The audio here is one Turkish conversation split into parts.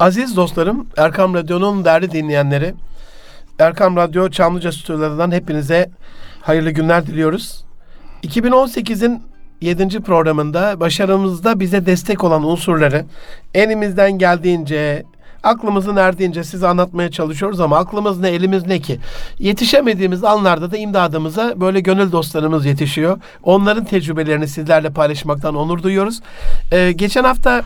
Aziz dostlarım, Erkam Radyo'nun değerli dinleyenleri, Erkam Radyo Çamlıca stüdyolarından hepinize hayırlı günler diliyoruz. 2018'in 7. programında başarımızda bize destek olan unsurları elimizden geldiğince, aklımızın erdiğince size anlatmaya çalışıyoruz ama aklımız ne, elimiz ne ki? Yetişemediğimiz anlarda da imdadımıza böyle gönül dostlarımız yetişiyor. Onların tecrübelerini sizlerle paylaşmaktan onur duyuyoruz. Ee, geçen hafta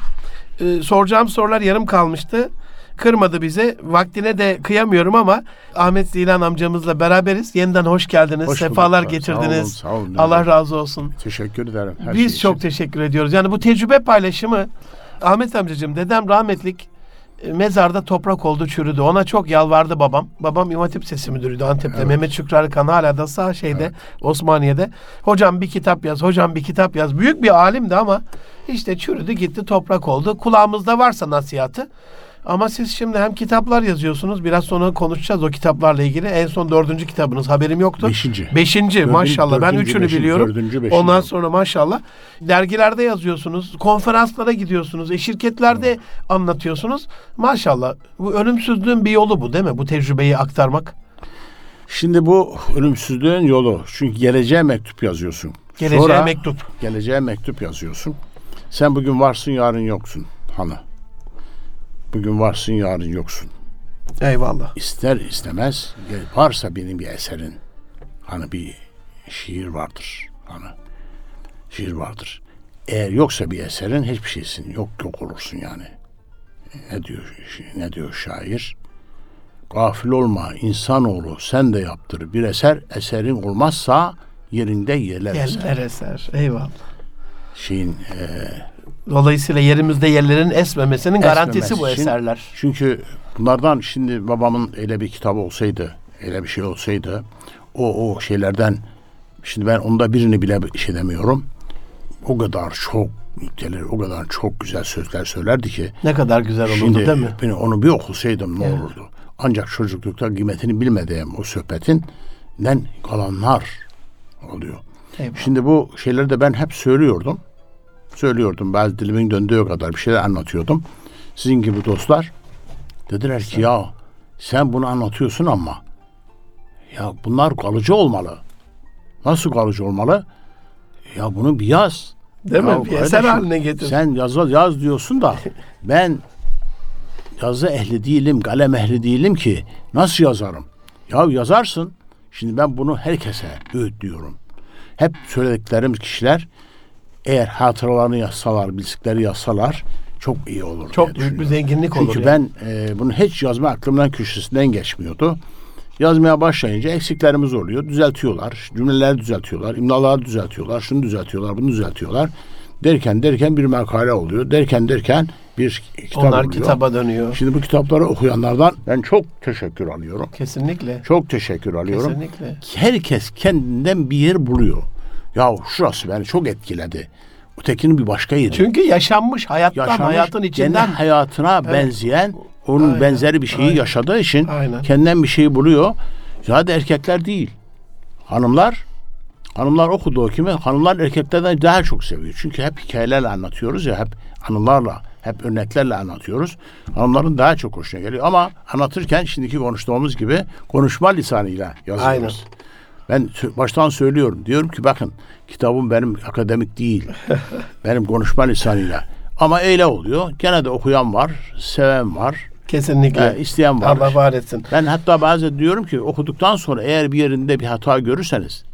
e, soracağım sorular yarım kalmıştı. Kırmadı bizi. Vaktine de kıyamıyorum ama Ahmet Zilan amcamızla beraberiz. Yeniden hoş geldiniz. Hoş bulduk. Sefalar Sağ getirdiniz. olun, sağ olun. Allah razı olsun. Teşekkür ederim. Her Biz şey çok için. teşekkür ediyoruz. Yani bu tecrübe paylaşımı Ahmet amcacığım dedem rahmetlik mezarda toprak oldu çürüdü. Ona çok yalvardı babam. Babam İmam Hatip Sesi Müdürüydü Antep'te. Evet. Mehmet Şükrü Arıkan hala da sağ şeyde Osmaniye'de. Hocam bir kitap yaz, hocam bir kitap yaz. Büyük bir alimdi ama işte çürüdü gitti toprak oldu. Kulağımızda varsa nasihatı. Ama siz şimdi hem kitaplar yazıyorsunuz. Biraz sonra konuşacağız o kitaplarla ilgili. En son dördüncü kitabınız haberim yoktu. Beşinci. Beşinci Dördüncü- maşallah. ben dördüncü, üçünü beşinci, biliyorum. dördüncü, beşinci. Ondan sonra maşallah dergilerde yazıyorsunuz, konferanslara gidiyorsunuz, e, şirketlerde anlatıyorsunuz. Maşallah. Bu ölümsüzlüğün bir yolu bu değil mi? Bu tecrübeyi aktarmak. Şimdi bu ölümsüzlüğün yolu. Çünkü geleceğe mektup yazıyorsun. Geleceğe Sonra mektup. Geleceğe mektup yazıyorsun. Sen bugün varsın yarın yoksun. Hani. Bugün varsın yarın yoksun. Eyvallah. İster istemez varsa benim bir eserin. Hani bir şiir vardır. Hani şiir vardır. Eğer yoksa bir eserin hiçbir şeysin. Yok yok olursun yani. Ne diyor ne diyor şair? Gafil olma insanoğlu sen de yaptır bir eser. Eserin olmazsa yerinde yerler eser. Yerler eser. Eyvallah. Şeyin e, Dolayısıyla yerimizde yerlerin esmemesinin garantisi bu için- eserler. Çünkü bunlardan şimdi babamın öyle bir kitabı olsaydı, öyle bir şey olsaydı o o şeylerden şimdi ben onda birini bile şey demiyorum. O kadar çok nükteler, o kadar çok güzel sözler söylerdi ki Ne kadar güzel olurdu şimdi değil mi? ben onu bir okusaydım ne Evet. olurdu? Ancak çocuklukta kıymetini bilmediğim o sohbetinden kalanlar oluyor. Eyvallah. Şimdi bu şeyleri de ben hep söylüyordum. Söylüyordum. Bazı dilimin döndüğü kadar bir şeyler anlatıyordum. Sizin gibi dostlar dediler ki ya sen bunu anlatıyorsun ama ya bunlar kalıcı olmalı. Nasıl kalıcı olmalı? Ya bunu bir yaz. Değil Ya mi? Bir eser haline getir. Sen yaz, yaz diyorsun da ben yazı ehli değilim, kalem ehli değilim ki nasıl yazarım? Ya yazarsın. Şimdi ben bunu herkese öğütlüyorum. Hep söylediklerim kişiler eğer hatıralarını yazsalar, bildikleri yazsalar çok iyi olur. Çok büyük bir zenginlik olur. Çünkü yani. ben e, bunu hiç yazma aklımdan köşesinden geçmiyordu. Yazmaya başlayınca eksiklerimiz oluyor. Düzeltiyorlar. Cümleleri düzeltiyorlar. imlaları düzeltiyorlar. Şunu düzeltiyorlar. Bunu düzeltiyorlar. Derken derken bir makale oluyor. Derken derken bir kitap Onlar oluyor. kitaba dönüyor. Şimdi bu kitapları okuyanlardan ben çok teşekkür alıyorum. Kesinlikle. Çok teşekkür alıyorum. Kesinlikle. Herkes kendinden bir yer buluyor. Ya şurası beni çok etkiledi. Ötekinin bir başka yeri. Çünkü yaşanmış hayattan, Yaşamış, hayatın kendi içinden hayatına benzeyen onun Aynen, benzeri bir şeyi aynen. yaşadığı için Aynen. kendinden bir şeyi buluyor. Zaten erkekler değil. Hanımlar hanımlar okuduğu kimi hanımlar erkeklerden daha çok seviyor. Çünkü hep hikayelerle anlatıyoruz ya hep anılarla hep örneklerle anlatıyoruz. Hanımların daha çok hoşuna geliyor ama anlatırken şimdiki konuştuğumuz gibi konuşma lisanıyla yazıyoruz. Aynen. Ben baştan söylüyorum. Diyorum ki bakın kitabım benim akademik değil. benim konuşma lisanıyla. Ama öyle oluyor. Gene de okuyan var, seven var, kesinlikle e, isteyen var. Allah var etsin. Ben hatta bazen diyorum ki okuduktan sonra eğer bir yerinde bir hata görürseniz,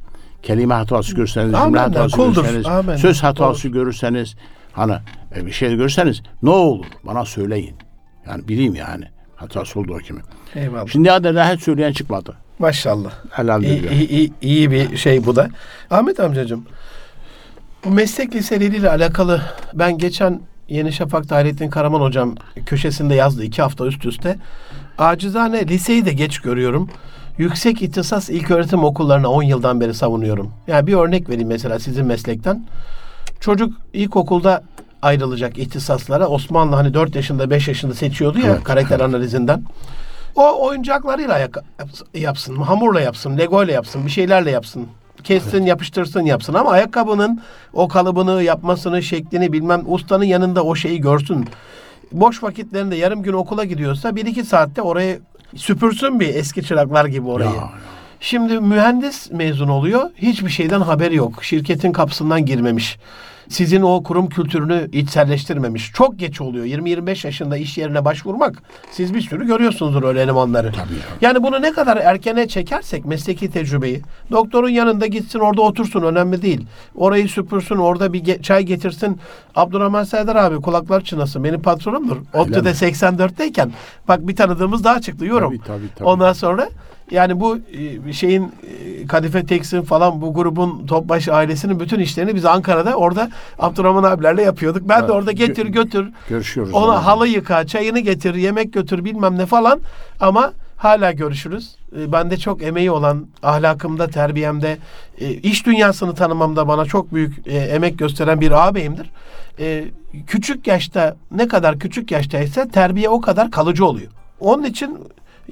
kelime hatası görürseniz, cümle Amenna, hatası kuldur. görürseniz, Amenna, söz hatası görürseniz, hani e, bir şey görürseniz ne olur bana söyleyin. Yani bileyim yani hatası olduğu kimi. Eyvallah. Kadar daha hiç söyleyen çıkmadı. Maşallah. Elhamdülillah. iyi, iyi, iyi bir şey bu da. Ahmet amcacığım, bu meslek liseleriyle alakalı ben geçen Yeni Şafak Hayrettin Karaman hocam köşesinde yazdı iki hafta üst üste. Acizane liseyi de geç görüyorum. Yüksek ihtisas ilköğretim okullarına 10 yıldan beri savunuyorum. Yani bir örnek vereyim mesela sizin meslekten. Çocuk ilkokulda ayrılacak ihtisaslara. Osmanlı hani 4 yaşında 5 yaşında seçiyordu ya Evet, karakter analizinden. O oyuncaklarıyla ayak- yapsın, hamurla yapsın, legoyla yapsın, bir şeylerle yapsın. Kessin, yapıştırsın, yapsın ama ayakkabının o kalıbını yapmasını, şeklini bilmem ustanın yanında o şeyi görsün. boş vakitlerinde yarım gün okula gidiyorsa bir iki saatte orayı süpürsün bir eski çıraklar gibi orayı. Ya, Şimdi mühendis mezun oluyor. Hiçbir şeyden haberi yok. Şirketin kapısından girmemiş. Sizin o kurum kültürünü içselleştirmemiş. Çok geç oluyor. 20-25 yaşında iş yerine başvurmak. Siz bir sürü görüyorsunuzdur öyle elemanları. Tabii. Yani bunu ne kadar erkene çekersek mesleki tecrübeyi. Doktorun yanında gitsin orada otursun önemli değil. Orayı süpürsün orada bir ge- çay getirsin. Abdurrahman Serdar abi kulaklar çınlasın. Benim patronumdur. ODTÜ'de mi? 84'teyken bak bir tanıdığımız daha çıktı yorum. Tabii, tabii, tabii. Ondan sonra yani bu e, şeyin e, Kadife Teks'in falan bu grubun Topbaş ailesinin bütün işlerini biz Ankara'da orada Abdurrahman abilerle yapıyorduk. Ben de orada getir gö- götür. Görüşüyoruz. Ona onunla. halı yıka, çayını getir, yemek götür bilmem ne falan ama hala görüşürüz. E, Bende çok emeği olan ahlakımda, terbiyemde, iş dünyasını tanımamda bana çok büyük emek gösteren bir ağabeyimdir. Küçük yaşta ne kadar küçük yaştaysa terbiye o kadar kalıcı oluyor. Onun için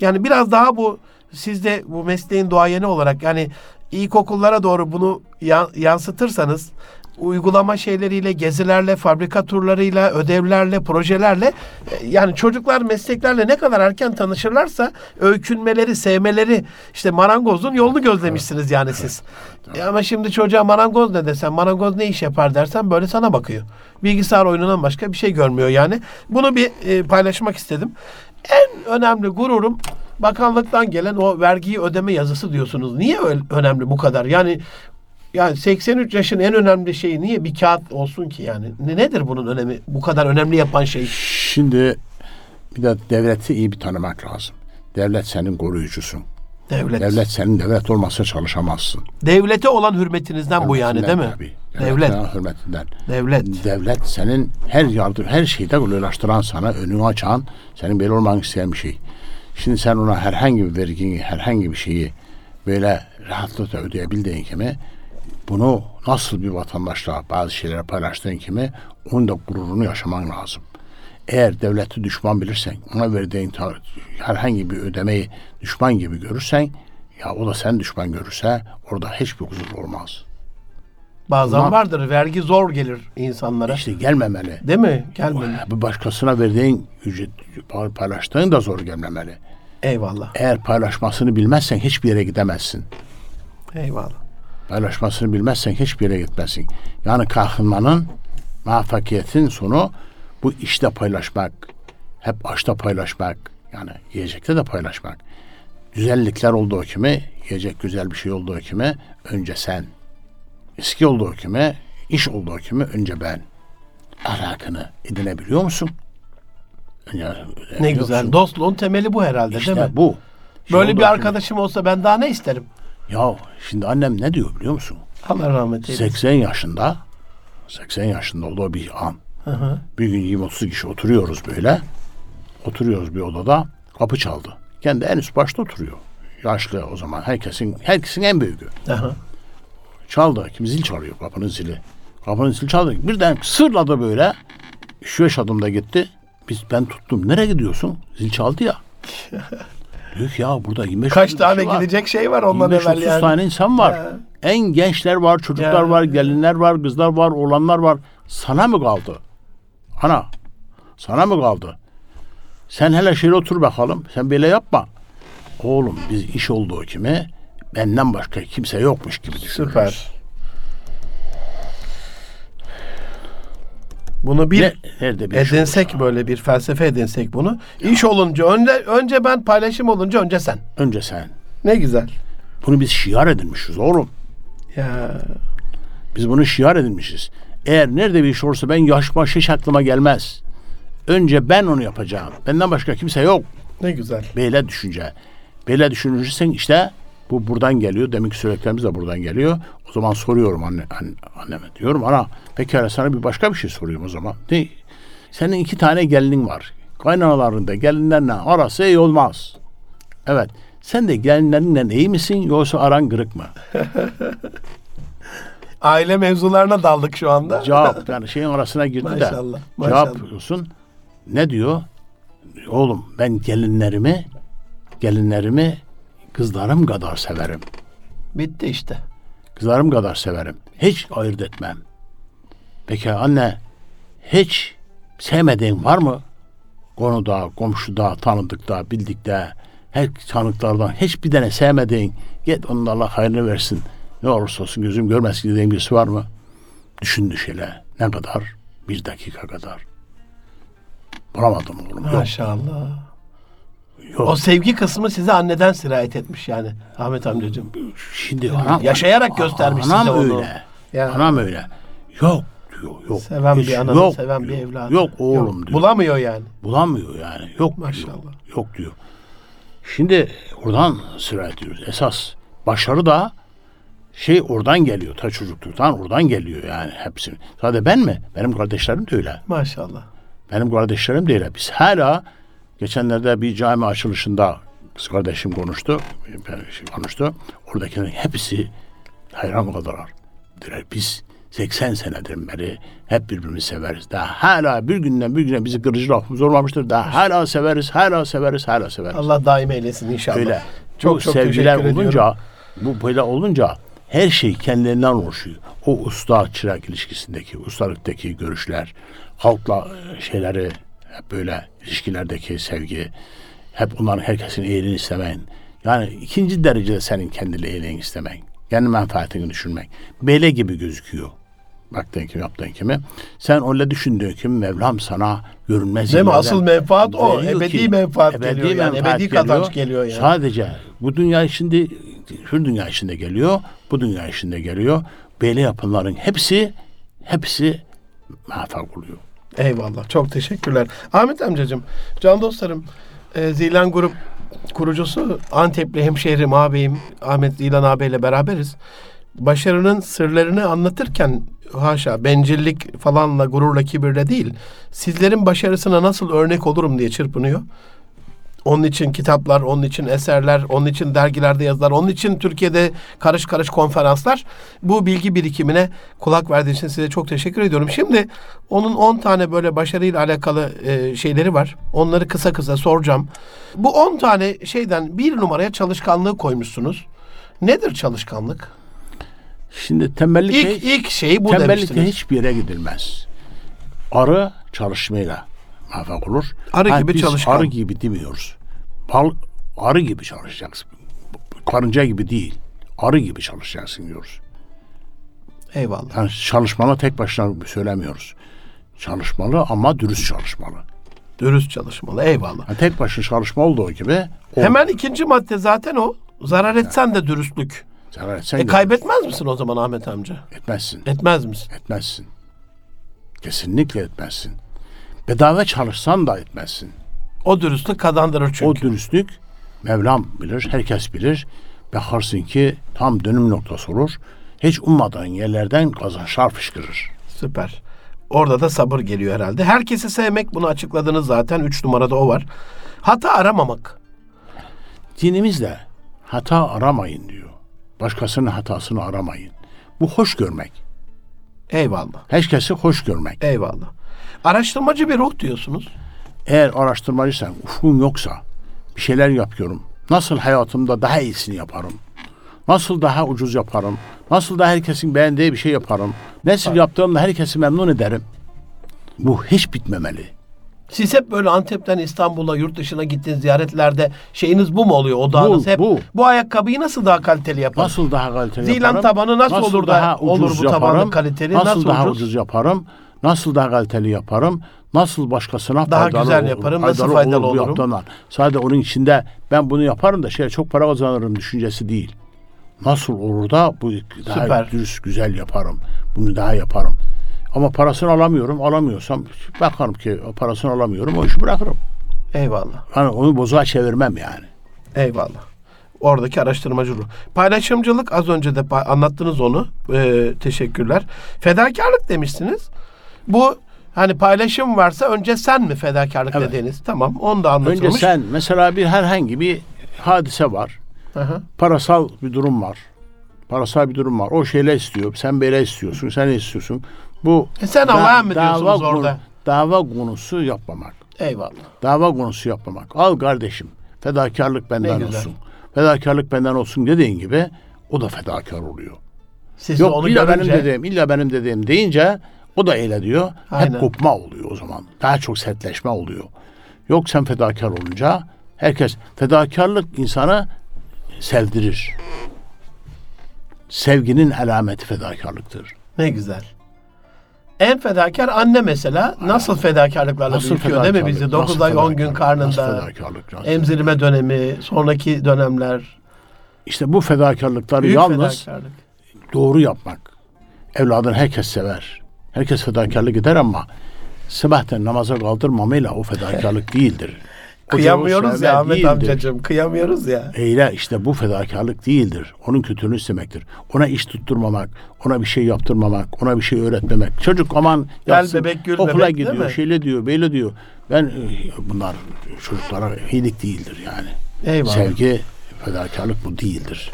yani biraz daha bu sizde bu mesleğin doğayeni olarak yani ilkokullara doğru bunu ya- yansıtırsanız uygulama şeyleriyle, gezilerle, fabrika turlarıyla, ödevlerle, projelerle e, yani çocuklar mesleklerle ne kadar erken tanışırlarsa öykünmeleri, sevmeleri işte marangozun yolunu gözlemişsiniz yani siz. E ama şimdi çocuğa marangoz ne desen, marangoz ne iş yapar dersen böyle sana bakıyor. Bilgisayar oyunundan başka bir şey görmüyor yani. Bunu bir e, paylaşmak istedim. En önemli gururum bakanlıktan gelen o vergiyi ödeme yazısı diyorsunuz. Niye önemli bu kadar? Yani yani 83 yaşın en önemli şeyi niye bir kağıt olsun ki yani? Ne, nedir bunun önemi? Bu kadar önemli yapan şey. Şimdi bir de devleti iyi bir tanımak lazım. Devlet senin koruyucusun. Devlet. Devlet senin devlet olmasa çalışamazsın. Devlete olan hürmetinizden bu yani değil mi? Tabii. Devlet. Devlet. Hürmetinden. Devlet. Devlet senin her yardım, her şeyde kolaylaştıran sana, önünü açan, senin böyle olmanı isteyen bir şey. Şimdi sen ona herhangi bir vergini, herhangi bir şeyi böyle rahatlıkla ödeyebildiğin kimi bunu nasıl bir vatandaşla bazı şeyleri paylaştığın kimi onun da gururunu yaşaman lazım. Eğer devleti düşman bilirsen, ona verdiğin herhangi bir ödemeyi düşman gibi görürsen, ya o da sen düşman görürse orada hiçbir huzur olmaz. Bazen Ama- vardır vergi zor gelir insanlara. İşte gelmemeli. Değil mi? Gelmeli. Bu başkasına verdiğin ücret paylaştığın da zor gelmemeli. Eyvallah. Eğer paylaşmasını bilmezsen hiçbir yere gidemezsin. Eyvallah. Paylaşmasını bilmezsen hiçbir yere gitmezsin. Yani kalkınmanın, muvaffakiyetin sonu bu işte paylaşmak, hep aşta paylaşmak, yani yiyecekte de paylaşmak. Güzellikler olduğu kimi, yiyecek güzel bir şey olduğu kimi, önce sen. Eski olduğu kimi, iş olduğu kimi, önce ben. Ahlakını edinebiliyor musun? Önce Ne güzel. musun? Dostluğun temeli bu herhalde İşte değil mi? bu. Şey Böyle bir arkadaşım olsa ben daha ne isterim? Ya şimdi annem ne diyor biliyor musun? Allah rahmet eylesin. 80 yaşında 80 yaşında olduğu bir an. Hı hı. Bir gün 20-30 kişi oturuyoruz böyle. Oturuyoruz bir odada. Kapı çaldı. Kendi en üst başta oturuyor. Yaşlı o zaman. Herkesin herkesin en büyüğü. Aha. Çaldı. Kim zil çalıyor kapının zili. Kapının zili çaldı. Birden sırladı böyle. 3-5 adımda gitti. Biz ben tuttum. Nereye gidiyorsun? Zil çaldı ya. Diyor ki ya burada 25 Kaç tane var. gidecek şey var ondan 25-30 evvel yani. tane insan var. Ya. En gençler var, çocuklar Ya. var, gelinler var, kızlar var, oğlanlar var. Sana mı kaldı? Ana, sana mı kaldı? Sen hele şöyle otur bakalım. Sen böyle yapma. Oğlum biz iş olduğu kimi benden başka kimse yokmuş gibi düşünürüz. Süper. Bunu bir Ne, nerede bir edinsek olursa, böyle bir felsefe edinsek bunu. İş olunca önce önce ben paylaşım olunca önce sen. Önce sen. Ne güzel. Bunu biz şiar edinmişiz oğlum. Ya Biz bunu şiar edinmişiz. Eğer nerede bir iş olursa ben yaş baş hiç aklıma gelmez. Önce ben onu yapacağım. Benden başka kimse yok. ne güzel. Böyle düşünce. Böyle düşünürsen işte bu buradan geliyor. Deminki söylediklerimiz de buradan geliyor. O zaman soruyorum anne, anne, anneme. Diyorum ana pekala sana bir başka bir şey soruyorum o zaman. Ne? Senin iki tane gelinin var. Kaynanalarında gelinlerle arası iyi olmaz. Evet. Sen de gelinlerinle iyi misin yoksa aran kırık mı? Aile mevzularına daldık şu anda. Cevap yani şeyin arasına girdi de. Maşallah, maşallah. Cevap veriyorsun. Ne diyor? Oğlum ben gelinlerimi gelinlerimi kızlarım kadar severim. Bitti işte. Kızlarım kadar severim. Hiç ayırt etmem. Peki anne hiç sevmediğin var mı? konuda, komşuda, tanıdıkta, bildikte, her tanıklardan hiçbir tane sevmediğin, git onun Allah hayrını versin. Ne olursa olsun gözüm görmesin dediğin birisi var mı? Düşündü şöyle. Ne kadar? Bir dakika kadar. Bulamadım oğlum. Maşallah. Yok. O sevgi kısmı size anneden sirayet etmiş yani Ahmet amcacığım. Şimdi anam, Yaşayarak göstermiş anam size onu. öyle. Yani. Anam öyle. Yok diyor. Yok. Seven Hiç bir ananın, yok seven bir diyor. evladı. Yok oğlum diyor. Bulamıyor yani. Bulamıyor yani. Yok Maşallah. diyor. Yok diyor. Şimdi oradan sıra ediyoruz. Esas başarı da şey oradan geliyor. Ta çocukluktan oradan geliyor yani hepsini. Sadece ben mi? Benim kardeşlerim de öyle. Maşallah. Benim kardeşlerim de öyle. Biz hala geçenlerde bir cami açılışında kız kardeşim konuştu. Şey konuştu. Oradakilerin hepsi hayran kaldılar. Dediler biz 80 senedir beri hep birbirimizi severiz. Daha hala bir günden bir güne bizi kırıcı lafımız olmamıştır. Daha hala severiz, hala severiz, hala severiz. Allah daim eylesin inşallah. Öyle. Çok bu çok sevgiler olunca, ediyorum. bu böyle olunca her şey kendilerinden oluşuyor. O usta çırak ilişkisindeki, ustalıktaki görüşler, halkla e, şeyleri hep böyle ilişkilerdeki sevgi, hep onların herkesin iyiliğini istemeyin. Yani ikinci derecede senin kendini iyiliğini istemen, kendi menfaatini düşünmek. Böyle gibi gözüküyor. Baktığın kimi yaptığın kimi. Sen öyle düşündüğün kimi Mevlam sana görünmez Değil mi? Asıl menfaat o. Ebedi ki, menfaat geliyor yani. menfaat Ebedi kazanç geliyor yani. Sadece bu dünya içinde şu dünya içinde geliyor, bu dünya içinde geliyor. Böyle yapanların hepsi hepsi muvaffak oluyor. Eyvallah. Çok teşekkürler. Ahmet amcacığım, can dostlarım, e, Zilan Grup kurucusu Antepli hemşehrim ağabeyim Ahmet Zilan ağabeyle beraberiz. Başarının sırlarını anlatırken haşa bencillik falanla gururla kibirle değil sizlerin başarısına nasıl örnek olurum diye çırpınıyor. Onun için kitaplar, onun için eserler, onun için dergilerde yazılar, onun için Türkiye'de karış karış konferanslar. Bu bilgi birikimine kulak verdiğiniz için size çok teşekkür ediyorum. Şimdi onun 10 tane böyle başarıyla alakalı e, şeyleri var. Onları kısa kısa soracağım. Bu 10 tane şeyden bir numaraya çalışkanlığı koymuşsunuz. Nedir çalışkanlık? Şimdi tembellik İlk, ilk şeyi bu tembellikte demiştiniz. hiçbir yere gidilmez. Arı çalışmayla muvaffak olur. Arı Ha, gibi çalışkan. Arı gibi demiyoruz. Bal, arı gibi çalışacaksın. Karınca gibi değil. Arı gibi çalışacaksın diyoruz. Eyvallah. Yani çalışmalı tek başına söylemiyoruz. Çalışmalı ama dürüst çalışmalı. Dürüst çalışmalı. Eyvallah. Yani tek başına çalışma olduğu gibi o Hemen ikinci madde zaten o. Zarar etsen de dürüstlük. zarar etsen E kaybetmez misin o zaman Ahmet amca? etmezsin. Etmez misin? Etmezsin. Kesinlikle etmezsin. Bedava çalışsan da etmezsin. O dürüstlük kazandırır çünkü. O dürüstlük Mevlam bilir, herkes bilir. Bakarsın ki tam dönüm noktası olur. Hiç ummadığın yerlerden kazançlar fışkırır. Süper. Orada da sabır geliyor herhalde. Herkesi sevmek bunu açıkladınız zaten. Üç numarada o var. Hata aramamak. Dinimizde hata aramayın diyor. Başkasının hatasını aramayın. Bu hoş görmek. Eyvallah. Herkesi hoş görmek. Eyvallah. Araştırmacı bir ruh diyorsunuz. Eğer araştırmacıysan, ufkun yoksa bir şeyler yapıyorum. Nasıl hayatımda daha iyisini yaparım? Nasıl daha ucuz yaparım? Nasıl da herkesin beğendiği bir şey yaparım? Nasıl yaptığımda herkesi memnun ederim? Bu hiç bitmemeli. Siz hep böyle Antep'ten İstanbul'a, yurt dışına gittiğiniz ziyaretlerde şeyiniz bu mu oluyor? Odağınız Bu, hep bu. bu ayakkabıyı nasıl daha kaliteli yaparım? Nasıl daha kaliteli Zilan yaparım? tabanı nasıl olur da olur bu tabanın kaliteli? Nasıl, Nasıl daha ucuz? ucuz yaparım? Nasıl daha kaliteli yaparım? Nasıl başkasına Daha faydalı güzel olur- yaparım, nasıl faydalı bu olurum? Sadece onun içinde ben bunu yaparım da şey çok para kazanırım düşüncesi değil. Nasıl olur da bu daha Süper. dürüst güzel yaparım. Bunu daha yaparım. Ama parasını alamıyorum. Alamıyorsam bakarım ki parasını alamıyorum. O işi bırakırım. Eyvallah. Yani onu bozuğa çevirmem yani. Eyvallah. Oradaki araştırmacı ruh. Paylaşımcılık az önce de anlattınız onu. Ee, teşekkürler. Fedakarlık demişsiniz. Bu hani paylaşım varsa önce sen mi fedakarlık Evet. dediğiniz? Tamam. Onu da anlatılmış. Önce sen mesela bir herhangi bir hadise var. Hı. parasal bir durum var. Parasal bir durum var. O şeyle istiyor. Sen böyle istiyorsun. Sen istiyorsun? Bu E sen Allah'a mı diyorsunuz konu- orada? dava konusu yapmamak. Eyvallah. Dava konusu yapmamak. Al kardeşim. Fedakarlık benden olsun. Fedakarlık benden olsun dediğin gibi o da fedakar oluyor. Siz Yok onu illa benim görünce dediğim, illa benim dediğim deyince o da eyle diyor. Aynen. Hep kopma oluyor o zaman. Daha çok sertleşme oluyor. Yok sen fedakar olunca herkes fedakarlık insanı sevdirir. Sevginin alameti fedakarlıktır. Ne güzel. En fedakar anne mesela nasıl fedakarlıklarla Nasıl büyütüyor değil mi bizi? fedakarlık, 9 nasıl ay 10 gün fedakarlık, karnında. fedakarlık, Emzirme dönemi, sonraki dönemler. İşte bu fedakarlıkları Büyük yalnız fedakarlık. doğru yapmak. Evladını herkes sever. Herkes fedakarlık eder ama sabahtan namaza kaldırmamayla o fedakarlık değildir. O Kıyamıyoruz ya Ahmet değildir. amcacığım. Kıyamıyoruz ya. Eyle işte bu fedakarlık değildir. Onun kötülüğünü istemektir. Ona iş tutturmamak, ona bir şey yaptırmamak, ona bir şey öğretmemek. Çocuk aman Gel yapsın, bebek, gül okula bebek, gidiyor, şeyle diyor, böyle diyor. Ben e, bunlar çocuklara iyilik değildir yani. Eyvallah. Sevgi, fedakarlık bu değildir.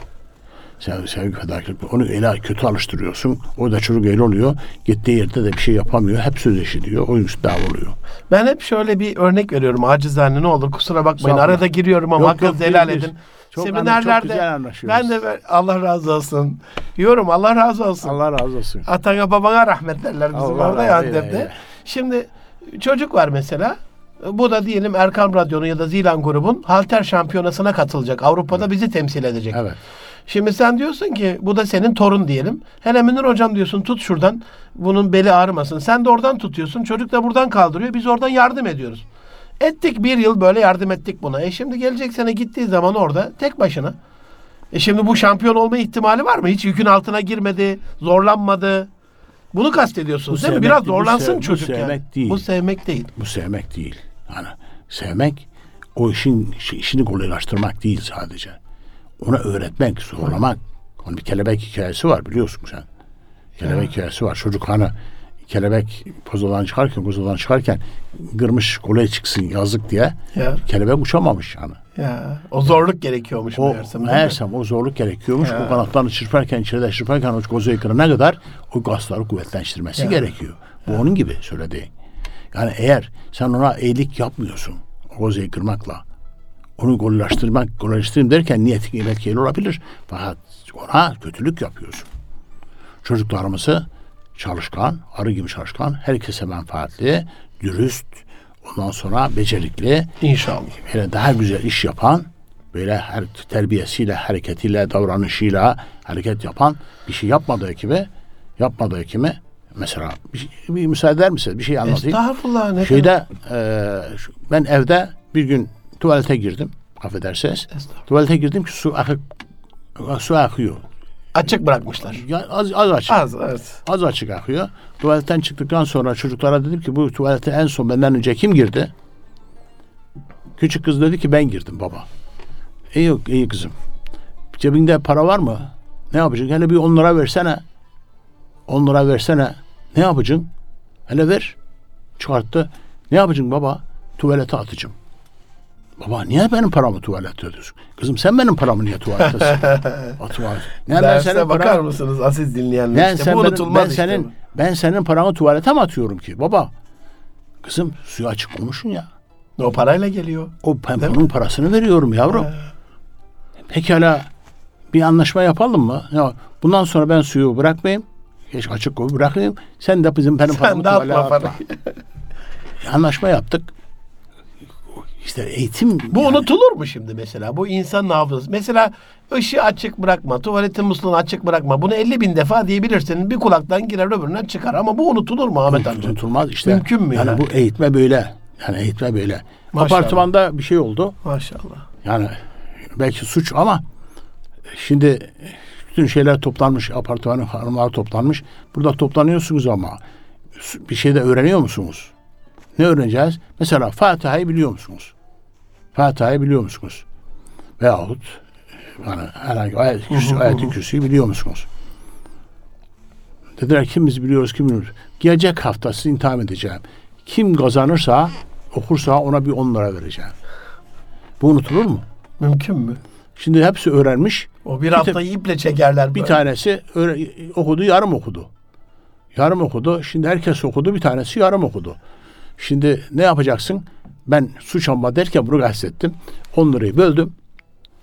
Sevgi, sevgi fedakarlık. Onu öyle kötü alıştırıyorsun. O da çocuk öyle oluyor. Gittiği yerde de bir şey yapamıyor. Hep söz eşitiyor. O yüzden oluyor. Ben hep şöyle bir örnek veriyorum acizane ne olur kusura bakmayın. Sağ. Arada giriyorum ama hakkınızı helal edin. çok Seminerlerde çok güzel anlaşıyoruz. ben de Allah razı olsun. Diyorum Allah razı olsun. Allah razı olsun. Atana babana rahmet derler bizim Allah orada ya Antep'te. Şimdi çocuk var mesela. Bu da diyelim Erkam Radyo'nun ya da Zilan grubun halter şampiyonasına katılacak. Avrupa'da bizi temsil edecek. Evet. Şimdi sen diyorsun ki bu da senin torun diyelim. Hele Münir hocam diyorsun tut şuradan bunun beli ağrımasın. Sen de oradan tutuyorsun. Çocuk da buradan kaldırıyor. Biz oradan yardım ediyoruz. Ettik bir yıl böyle yardım ettik buna. E şimdi gelecek sene gittiği zaman orada tek başına. E şimdi bu şampiyon olma ihtimali var mı? Hiç yükün altına girmedi, zorlanmadı. Bunu kastediyorsunuz Bu değil mi? Biraz bu zorlansın bu çocuk yani. sevmek değil. Bu sevmek değil. Bu sevmek değil. Yani sevmek o işin işini kolaylaştırmak değil sadece. Ona öğretmek, zorlamak. Onun bir kelebek hikayesi var biliyorsun sen. Kelebek hikayesi var. Çocuk hani kelebek pozadan çıkarken, pozadan çıkarken kırmış kolay çıksın yazık diye. Ya. Kelebek uçamamış yani. Ya o zorluk gerekiyormuş O meğersem. meğersem o zorluk gerekiyormuş. Ya. O kanatlarını çırparken, içeride çırparken o kozuyu kırana kadar o kasları kuvvetlendirmesi Ya. gerekiyor. Bu onun gibi söylediğin. Yani eğer sen ona iyilik yapmıyorsun o kozuyu kırmakla onu gollaştırmak, gollaştırayım derken niyetin belki iyi olabilir. Fakat ona kötülük yapıyorsun. Çocuklarımızı çalışkan, arı gibi çalışkan, herkese menfaatli, dürüst, ondan sonra becerikli, İnşallah. böyle daha güzel iş yapan, böyle her terbiyesiyle, hareketiyle, davranışıyla hareket yapan bir şey yapmadığı gibi, yapmadığı gibi mesela bir, şey- bir müsaade eder misiniz? Bir şey anlatayım. Estağfurullah. Ne? Şeyde e, ben evde bir gün tuvalete girdim. Affedersiniz. Tuvalete girdim ki su akıp su akıyor. Açık bırakmışlar. Ya az, az açık. Az evet. Az açık akıyor. Tuvaletten çıktıktan sonra çocuklara dedim ki bu tuvalete en son benden önce kim girdi? Küçük kız dedi ki ben girdim baba. İyi yok iyi kızım. Cebinde para var mı? Ne yapacaksın? Hele bir 10 lira versene. 10 lira versene. Ne yapacaksın? Hele ver. Çıkarttı. Ne yapacaksın baba? Tuvalete atacağım. Baba niye benim paramı tuvalete atıyorsun? Kızım sen benim paramı niye tuvalete atıyorsun? Ne ben senin bakar mısınız aziz dinleyenler? ben, işte sen, bu unutulmaz ben işte senin bu. ben senin paranı tuvalete mi atıyorum ki baba? Kızım suyu açık olmuşsun ya. O parayla geliyor. O ben Değil bunun parasını veriyorum yavrum. Pekala bir anlaşma yapalım mı? Ya, bundan sonra ben suyu bırakmayayım. Hiç açık koy bırakayım. Sen de bizim benim paramı tuvalete atma. parayı. Anlaşma yaptık. İşte eğitim Bu yani- unutulur mu şimdi mesela? Bu insan hafızası. Mesela ışığı açık bırakma, tuvaletin musluğunu açık bırakma. Bunu 50 bin defa diyebilirsin. Bir kulaktan girer öbüründen çıkar. Ama bu unutulur mu Ahmet amca? Unutulmaz işte. Mümkün mü yani ya? bu eğitme böyle. Yani eğitme böyle. Maşallah. Apartmanda bir şey oldu. Maşallah. Yani belki suç ama şimdi bütün şeyler toplanmış, apartmanın hanımlar toplanmış. Burada toplanıyorsunuz ama bir şey de öğreniyor musunuz? Ne öğreneceğiz? Mesela Fatiha'yı biliyor musunuz? Fatiha'yı biliyor musunuz? Veyahut yani herhangi ayet, kürsü, ayetin kürsüyü biliyor musunuz? Dediler kim biz biliyoruz kim biliyoruz. Gelecek hafta sizi imtihan edeceğim. Kim kazanırsa okursa ona bir on lira vereceğim. Bu unutulur mu? Mümkün mü? Şimdi hepsi öğrenmiş. O bir haftayı iple çekerler Bir böyle. tanesi öğre- okudu, yarım okudu. Yarım okudu. Şimdi herkes okudu, bir tanesi yarım okudu. Şimdi ne yapacaksın? Ben suç alma derken bunu kastettim. 10 lirayı böldüm.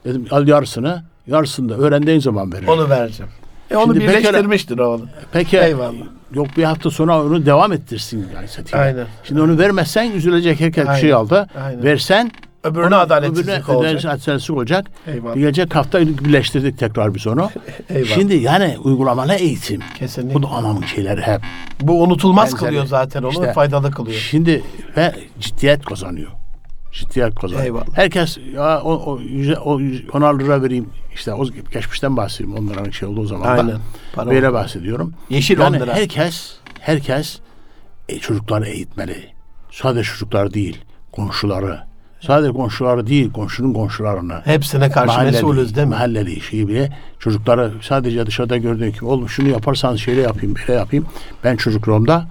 Dedim al yarısını. Yarısını da öğrendiğin zaman veririm. Onu vereceğim. E onu Şimdi birleştirmiştir o onu. Peki Eyvallah. yok bir hafta sonra onu devam ettirsin yani satayım. Aynen. Şimdi onu vermezsen üzülecek herkes bir şey Aynen. aldı. Aynen. Versen Öbürüne onu- adaletsizlik öbürüne olacak. adaletsizlik olacak. Eyvallah. Gelecek hafta birleştirdik tekrar biz onu. Eyvallah. Şimdi yani uygulamalı eğitim. Kesinlikle. Bu da anamın şeyleri hep. Bu unutulmaz Benzeri. kılıyor zaten onu İşte- faydalı kılıyor. Şimdi ve ciddiyet kazanıyor. Ciddiyet kazanıyor. Eyvallah. Herkes ya o, o, o onar lira vereyim. İşte o geçmişten bahsedeyim onların şey olduğu zaman. Aynen. Para Böyle oldu. bahsediyorum. Yeşil yani 10 lira. herkes herkes e, çocukları eğitmeli. Sadece çocuklar değil, komşuları. Sadece komşuları değil, komşunun komşularını. Hepsine karşı mesulüz değil mi? Mahalleli şeyi bile çocuklara sadece dışarıda gördüğün gibi oğlum şunu yaparsan şöyle yapayım böyle yapayım. Ben çocukluğumda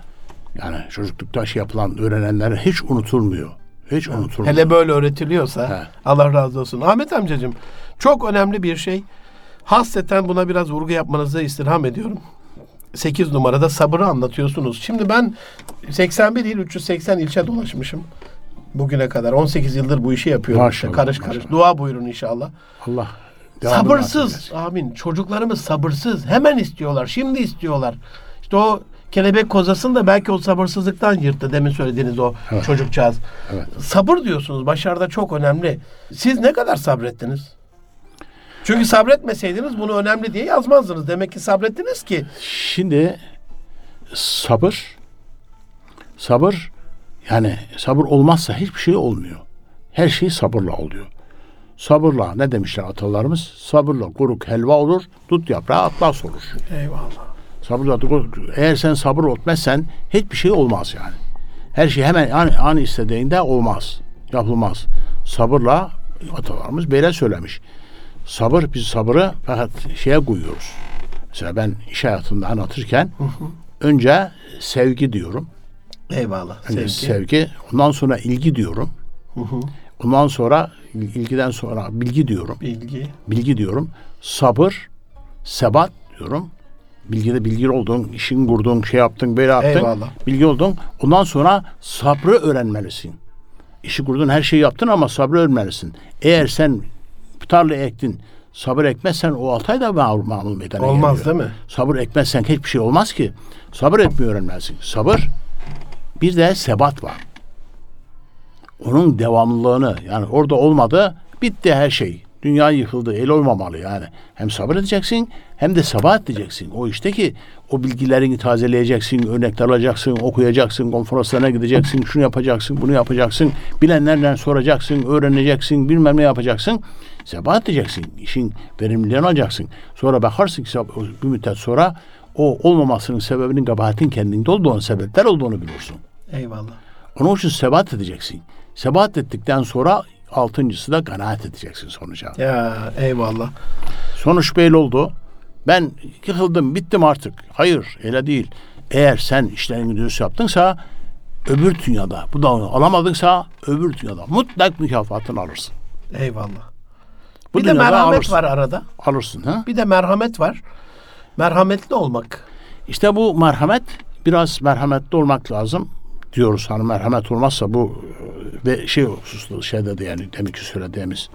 yani çocuklukta şey yapılan öğrenenler hiç unutulmuyor. Hiç unutulmuyor. Hele böyle öğretiliyorsa He. Allah razı olsun. Ahmet amcacığım çok önemli bir şey. Hasreten buna biraz vurgu yapmanızı istirham ediyorum. 8 numarada sabırı anlatıyorsunuz. Şimdi ben 81 il 380 ilçe dolaşmışım. Bugüne kadar 18 yıldır bu işi yapıyorum. Maşallah, işte karış karış. maşallah. Dua buyurun inşallah. Allah sabırsız. Amin. Çocuklarımız sabırsız. Hemen istiyorlar. Şimdi istiyorlar. İşte o kelebek kozasını da belki o sabırsızlıktan yırttı. Demin söylediğiniz o Evet. çocukcağız. Evet. Sabır diyorsunuz. Başarıda çok önemli. Siz ne kadar sabrettiniz? Çünkü sabretmeseydiniz bunu önemli diye yazmazdınız. Demek ki sabrettiniz ki. Şimdi sabır sabır yani sabır olmazsa hiçbir şey olmuyor. Her şey sabırla oluyor. Sabırla ne demişler atalarımız? Sabırla kuruk helva olur, dut yaprağı atlas olur. Eyvallah. Sabırla eğer sen sabır etmezsen hiçbir şey olmaz yani. Her şey hemen an, an istediğinde olmaz. Yapılmaz. Sabırla atalarımız böyle söylemiş. Sabır biz sabırı fakat şeye koyuyoruz. Mesela ben iş hayatında anlatırken önce sevgi diyorum. Eyvallah. Önce Sevgi. sevgi. Ondan sonra ilgi diyorum. Ondan sonra ilgiden sonra bilgi diyorum. Bilgi. Bilgi diyorum. Sabır, sebat diyorum. Bilgide bilgi oldun, işin kurdun, şey yaptın, böyle yaptın. Eyvallah. Bilgi oldun. Ondan sonra sabrı öğrenmelisin. İşi kurdun, her şeyi yaptın ama sabrı öğrenmelisin. Eğer sen tarla ektin, sabır ekmezsen o altı ay da mamul, mamul meydana Olmaz geliyor. değil mi? Sabır ekmezsen hiçbir şey olmaz ki. Sabır etmeyi öğrenmelisin. Sabır, bir de sebat var. Onun devamlılığını yani orada olmadı bitti her şey. Dünya yıkıldı. El olmamalı yani. Hem sabır edeceksin hem de sabat edeceksin. O işte ki o bilgilerini tazeleyeceksin, örnekler alacaksın, okuyacaksın, konferanslarına gideceksin, şunu yapacaksın, bunu yapacaksın. Bilenlerden soracaksın, öğreneceksin, bilmem ne yapacaksın. Sebat edeceksin. işin verimliliğini alacaksın. Sonra bakarsın ki bir müddet sonra o olmamasının sebebinin kabahatin kendinde olduğunu, sebepler olduğunu bilirsin. Eyvallah. Onun için sebat edeceksin. Sebat ettikten sonra altıncısı da kanaat edeceksin sonuca. Ya eyvallah. Sonuç belli oldu. Ben yıkıldım, bittim artık. Hayır, öyle değil. Eğer sen işlerini dürüst yaptınsa öbür dünyada, bu da alamadınsa öbür dünyada mutlak mükafatını alırsın. Eyvallah. Bu bir de merhamet alırsın. var arada. Alırsın. Ha? Bir de merhamet var. Merhametli olmak. İşte bu merhamet, biraz merhametli olmak lazım diyoruz. Hani merhamet olmazsa bu ve şey hususlu şeyde de yani demek ki söylediğimiz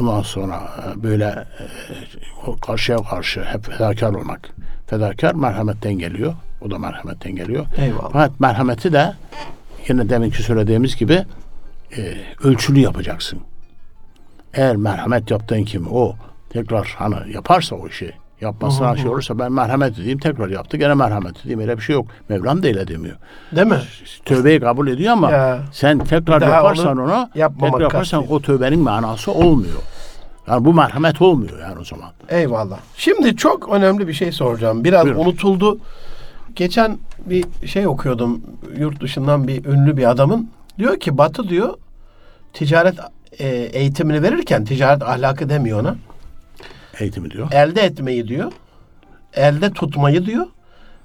ondan sonra e, böyle e, karşıya karşı hep fedakar olmak. Fedakar merhametten geliyor. O da merhametten geliyor. Eyvallah. Fakat merhameti de yine demek ki söylediğimiz gibi e, ölçülü yapacaksın. Eğer merhamet yaptığın kim o tekrar hani yaparsa o işi yapmasına şey olursa ben merhamet edeyim tekrar yaptı gene merhamet edeyim öyle bir şey yok. Mevlam da öyle demiyor. Değil mi? Tövbeyi kabul ediyor ama Ya. sen tekrar yaparsan onu tekrar yaparsan kastediyor. o tövbenin manası olmuyor. Yani bu merhamet olmuyor yani o zaman. Eyvallah. Şimdi çok önemli bir şey soracağım. Biraz Buyurun. unutuldu. Geçen bir şey okuyordum. Yurt dışından bir ünlü bir adamın. Diyor ki Batı diyor ticaret e, eğitimini verirken ticaret ahlakı demiyor ona. Eğitimi diyor. Elde etmeyi diyor. Elde tutmayı diyor.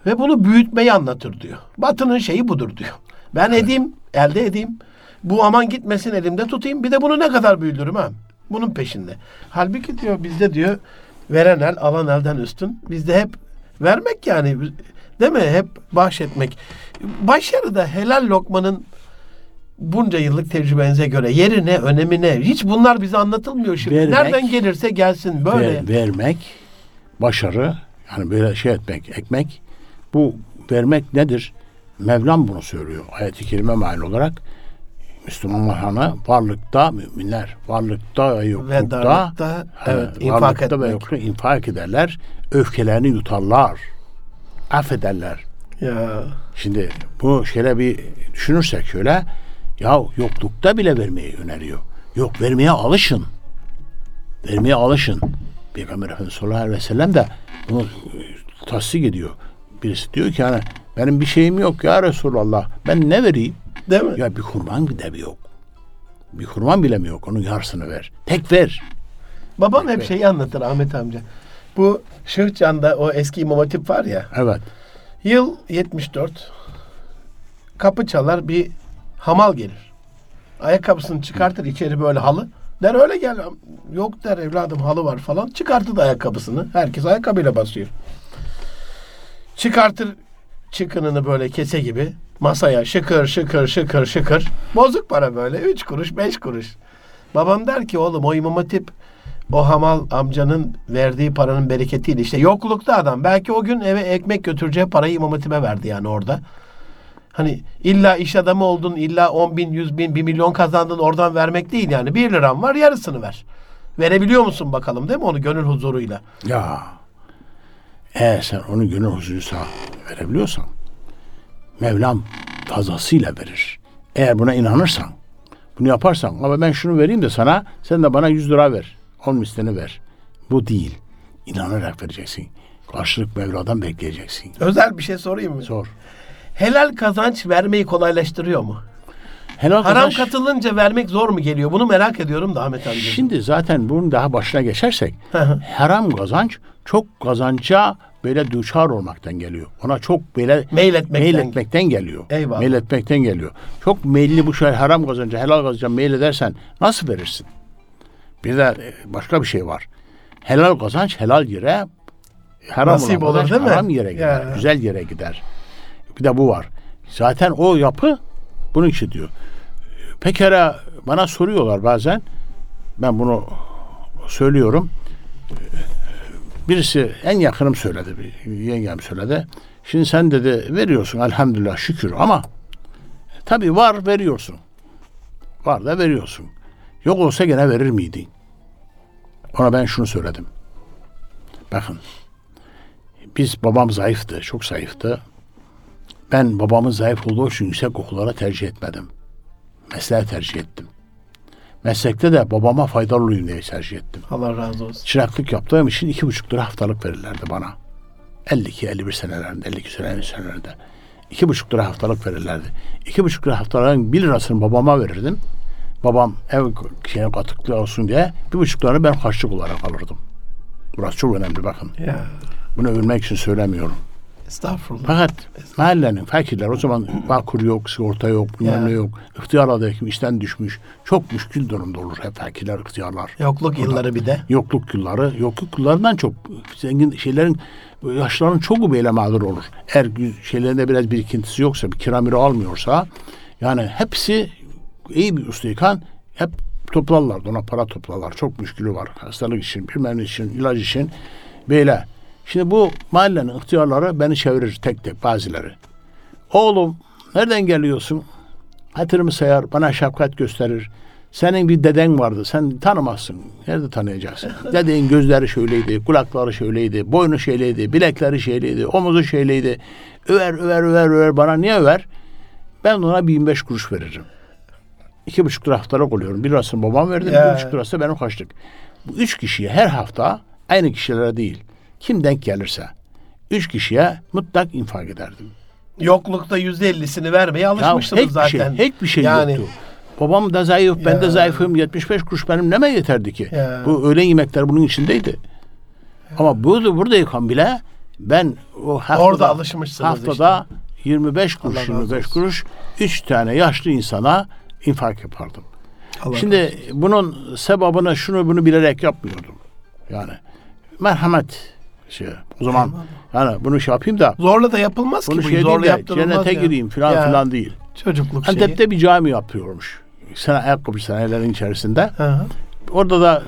Ve bunu büyütmeyi anlatır diyor. Batı'nın şeyi budur diyor. Ben edeyim, elde edeyim. Bu aman gitmesin elimde tutayım. Bir de bunu ne kadar büyüdürüm ha. Bunun peşinde. Halbuki diyor bizde diyor veren el alan elden üstün. Bizde hep vermek yani değil mi? Hep bahşetmek. Başarıda helal lokmanın bunca yıllık tecrübenize göre yeri ne, önemi ne? Hiç bunlar bize anlatılmıyor şimdi. Vermek- Nereden gelirse gelsin böyle. Ver- vermek başarı Yani böyle şey etmek, ekmek. Bu vermek nedir? Mevlam bunu söylüyor. Ayet-i kerime mal olarak Müslümanlar hani varlıkta müminler, varlıkta ve Ve yoklukta darlıkta evet e, infak varlıkta ve yoklukta infak ederler. Öfkelerini yutarlar. Affederler. Ya Şimdi bu şöyle bir düşünürsek şöyle ya yoklukta bile vermeye öneriyor. Yok vermeye alışın. Vermeye alışın. Peygamber Efendimiz sallallahu aleyhi ve sellem de bunu e, tasdik ediyor. Birisi diyor ki hani benim bir şeyim yok ya Resulallah. Ben ne vereyim? değil mi? Ya bir kurban bile mi yok? Bir kurban bile mi yok? Onun yarısını ver. Tek ver. Babam hep şeyi anlatır Ahmet amca. Bu Şırçan'da o eski İmam Hatip var ya. Evet. Yıl 74. Kapı çalar bir hamal gelir. Ayakkabısını çıkartır içeri böyle halı. Der öyle gel. Yok der evladım halı var falan. Çıkartır da ayakkabısını. Herkes ayakkabıyla basıyor. Çıkartır çıkınını böyle kese gibi masaya şıkır şıkır şıkır şıkır. Bozuk para böyle. Üç kuruş beş kuruş. Babam der ki oğlum o İmam Hatip o hamal amcanın verdiği paranın bereketiyle işte yoklukta adam. Belki o gün eve ekmek götüreceği parayı İmam Hatip'e verdi yani orada. Hani illa iş adamı oldun, illa 10 bin, 100 bin, 1 milyon kazandın oradan vermek değil yani. 1 liram var yarısını ver. Verebiliyor musun bakalım değil mi onu gönül huzuruyla? Ya eğer sen onu gönül huzuruysa verebiliyorsan Mevlam fazlasıyla verir. Eğer buna inanırsan bunu yaparsan ama ben şunu vereyim de sana sen de bana 100 lira ver. 10 mislini ver. Bu değil. İnanarak vereceksin. Karşılık Mevla'dan bekleyeceksin. Özel bir şey sorayım mı? Sor. Helal kazanç vermeyi kolaylaştırıyor mu? Helal Haram kazanç- katılınca vermek zor mu geliyor? Bunu merak ediyorum da Ahmet amca. Şimdi zaten bunun daha başına geçersek haram kazanç çok kazanca böyle duçar olmaktan geliyor. Ona çok böyle Meyletmekten. meyletmekten geliyor. Eyvallah. Meyletmekten geliyor. Çok meyilli bu şey haram kazanca, helal kazanca meyledersen nasıl verirsin? Bir de e, başka bir şey var. Helal kazanç helal yere haram Nasip olan olur, değil mi? haram yere gider. Ya. Güzel yere gider. Bir de bu var. Zaten o yapı bunun için diyor. Pekala bana soruyorlar bazen. Ben bunu söylüyorum. Birisi en yakınım söyledi. Bir yengem söyledi. Şimdi sen dedi veriyorsun elhamdülillah şükür ama tabii var veriyorsun. Var da veriyorsun. Yok olsa gene verir miydin? Ona ben şunu söyledim. Bakın biz babam zayıftı, çok zayıftı. Ben babamın zayıf olduğu için yüksek okullara tercih etmedim. Mesleğe tercih ettim. Meslekte de babama faydalı olayım diye tercih ettim. Allah razı olsun. Çıraklık yaptığım için iki buçuk lira haftalık verirlerdi bana. 52-51 senelerinde, 52 senelerinde, senelerinde. İki buçuk lira haftalık verirlerdi. İki buçuk lira haftalığın bir lirasını babama verirdim. Babam ev şeye katıklı olsun diye bir buçuk lira ben harçlık olarak alırdım. Burası çok önemli bakın. Ya Bunu övülmek için söylemiyorum. Estağfurullah. Fakat mahallenin fakirler o zaman vakur yok, sigorta yok, bilmem ne yok. İhtiyarlardaki işten düşmüş. Çok müşkül durumda olur hep fakirler, ihtiyarlar. Yokluk yılları bir de. Yokluk yılları, yokluk yıllarından çok zengin şeylerin, yaşlıların çoğu böyle mağdur olur. Eğer şeylerinde biraz birikintisi yoksa, bir kiramiri almıyorsa, yani hepsi iyi bir ustayken hep toplarlar, ona para toplarlar. Çok müşkülü var. Hastalık için, bilmem ne için, ilaç için. Böyle. Şimdi bu mahallenin ihtiyarları beni çevirir tek tek bazıları. Oğlum nereden geliyorsun? Hatırımı sayar, bana şefkat gösterir. Senin bir deden vardı, sen tanımazsın. Nerede tanıyacaksın? Dedenin gözleri şöyleydi, kulakları şöyleydi, boynu şöyleydi, bilekleri şöyleydi, omuzu şöyleydi. Över, över, över, över. Bana niye över? Ben ona bir 25 kuruş veririm. İki buçuk lira haftalık oluyorum. Bir lirasını babam verdi, bir buçuk lirası benim kaçtık. Bu üç kişiye her hafta aynı kişilere değil. Kim denk gelirse. Üç kişiye mutlak infak ederdim. Yoklukta yüzde ellisini vermeye alışmışsınız hiçbir zaten. Şey, hiçbir şey yani, yoktu. Babam da zayıf, ben de Ya. zayıfım. 75 kuruş benim neme yeterdi ki? Ya. Bu öğlen yemekler bunun içindeydi. Ama burada buradayken bile ben o haftada, Orada alışmışsınız haftada 25 kuruş, Allah razı 25 olsun. kuruş 3 tane yaşlı insana infak yapardım. Allah Şimdi bunun sebebini şunu bunu bilerek yapmıyordum. Yani merhamet şey. O zaman yani bunu şey yapayım da Zorla da yapılmaz bunu ki bu. şey Zorla diyeyim de cennete ya. gireyim filan Ya, filan değil. Çocukluk şeyi. Antep'te bir cami yapıyormuş. Sene ayakkabı senelerin içerisinde. Hı hı. Orada da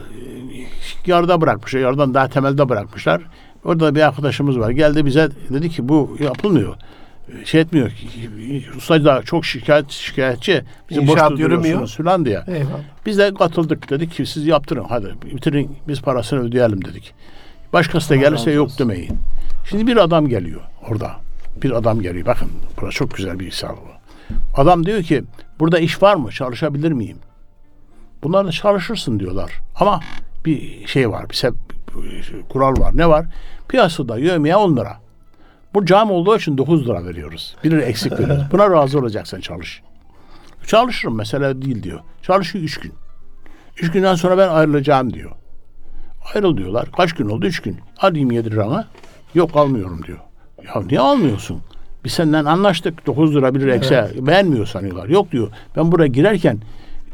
e, yarıda bırakmışlar. Yarıdan daha temelde bırakmışlar. Orada bir arkadaşımız var. Geldi bize dedi ki bu yapılmıyor. Şey etmiyor. Usta da çok şikayet şikayetçi. Bizi boş İnşaat durduruyorsunuz yürümüyor. Falan diye. Eyvallah. Biz de katıldık. Dedik ki siz yaptırın. Hadi bitirin. Biz parasını ödeyelim dedik. Başkası da gelirse yok demeyin. Şimdi bir adam geliyor orada. Bir adam geliyor. Bakın burası çok güzel bir misal bu. Adam diyor ki burada iş var mı? Çalışabilir miyim? Bunlarla çalışırsın diyorlar. Ama bir şey var. Bir, bir kural var. Ne var? Piyasada yövmeye 10 lira. Bu cam olduğu için 9 lira veriyoruz. Bir lira eksik veriyoruz. Buna razı olacaksan çalış. Çalışırım mesela değil diyor. Çalışıyor 3 gün. 3 günden sonra ben ayrılacağım diyor. Ayrıl diyorlar. Kaç gün oldu? 3 gün. Alayım 7 liranı. Yok almıyorum diyor. Ya niye almıyorsun? Biz senden anlaştık. 9 lira bir lira ekse beğenmiyor sanıyorlar. Yok diyor. Ben buraya girerken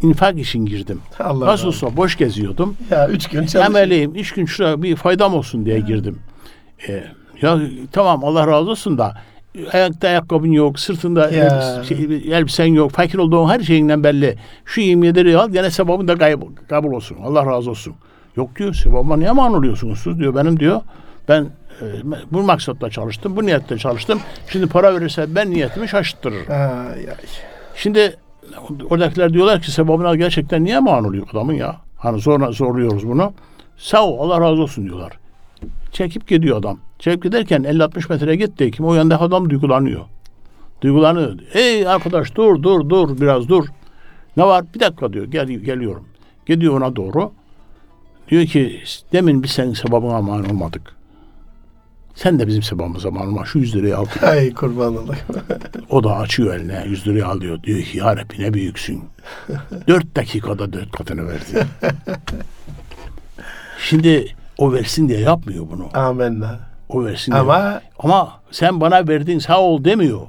infak için girdim. Allah Nasıl olsa boş geziyordum. Ya üç gün çalışıyor. Emeliyim. Üç gün şuraya bir faydam olsun diye girdim. E, ya tamam Allah razı olsun da ayakta ayakkabın yok, sırtında Ya. şey, elbisen yok, fakir olduğun her şeyinden belli. Şu 27 lirayı al gene sevabın da kayb- kabul olsun. Allah razı olsun. Yok diyor sevabıma niye mani oluyorsunuz siz diyor. Benim diyor ben e, bu maksatla çalıştım, bu niyetle çalıştım. Şimdi para verirse ben niyetimi. Ay, ay. Şimdi oradakiler diyorlar ki sebebine gerçekten niye oluyor adamın ya? Hani zorla zorluyoruz bunu. Sağ ol Allah razı olsun diyorlar. Çekip gidiyor adam. Çekip giderken 50-60 metreye gitti. Kim o yanda adam duygulanıyor. Duygulanıyor. Ey arkadaş dur dur dur biraz dur. Ne var? Bir dakika diyor. Gel, geliyorum. Gidiyor ona doğru. Diyor ki demin biz senin sebebine mani olmadık. Sen de bizim sebebimize mani olma. Şu 100 lirayı al. Ay kurban olayım. O da açıyor eline 100 lirayı alıyor. Diyor ki ya Rabbi ne büyüksün. dört dakikada dört katını verdi. Şimdi o versin diye yapmıyor bunu. Amenna. O versin diye. Ama Ama sen bana verdin sağ ol demiyor.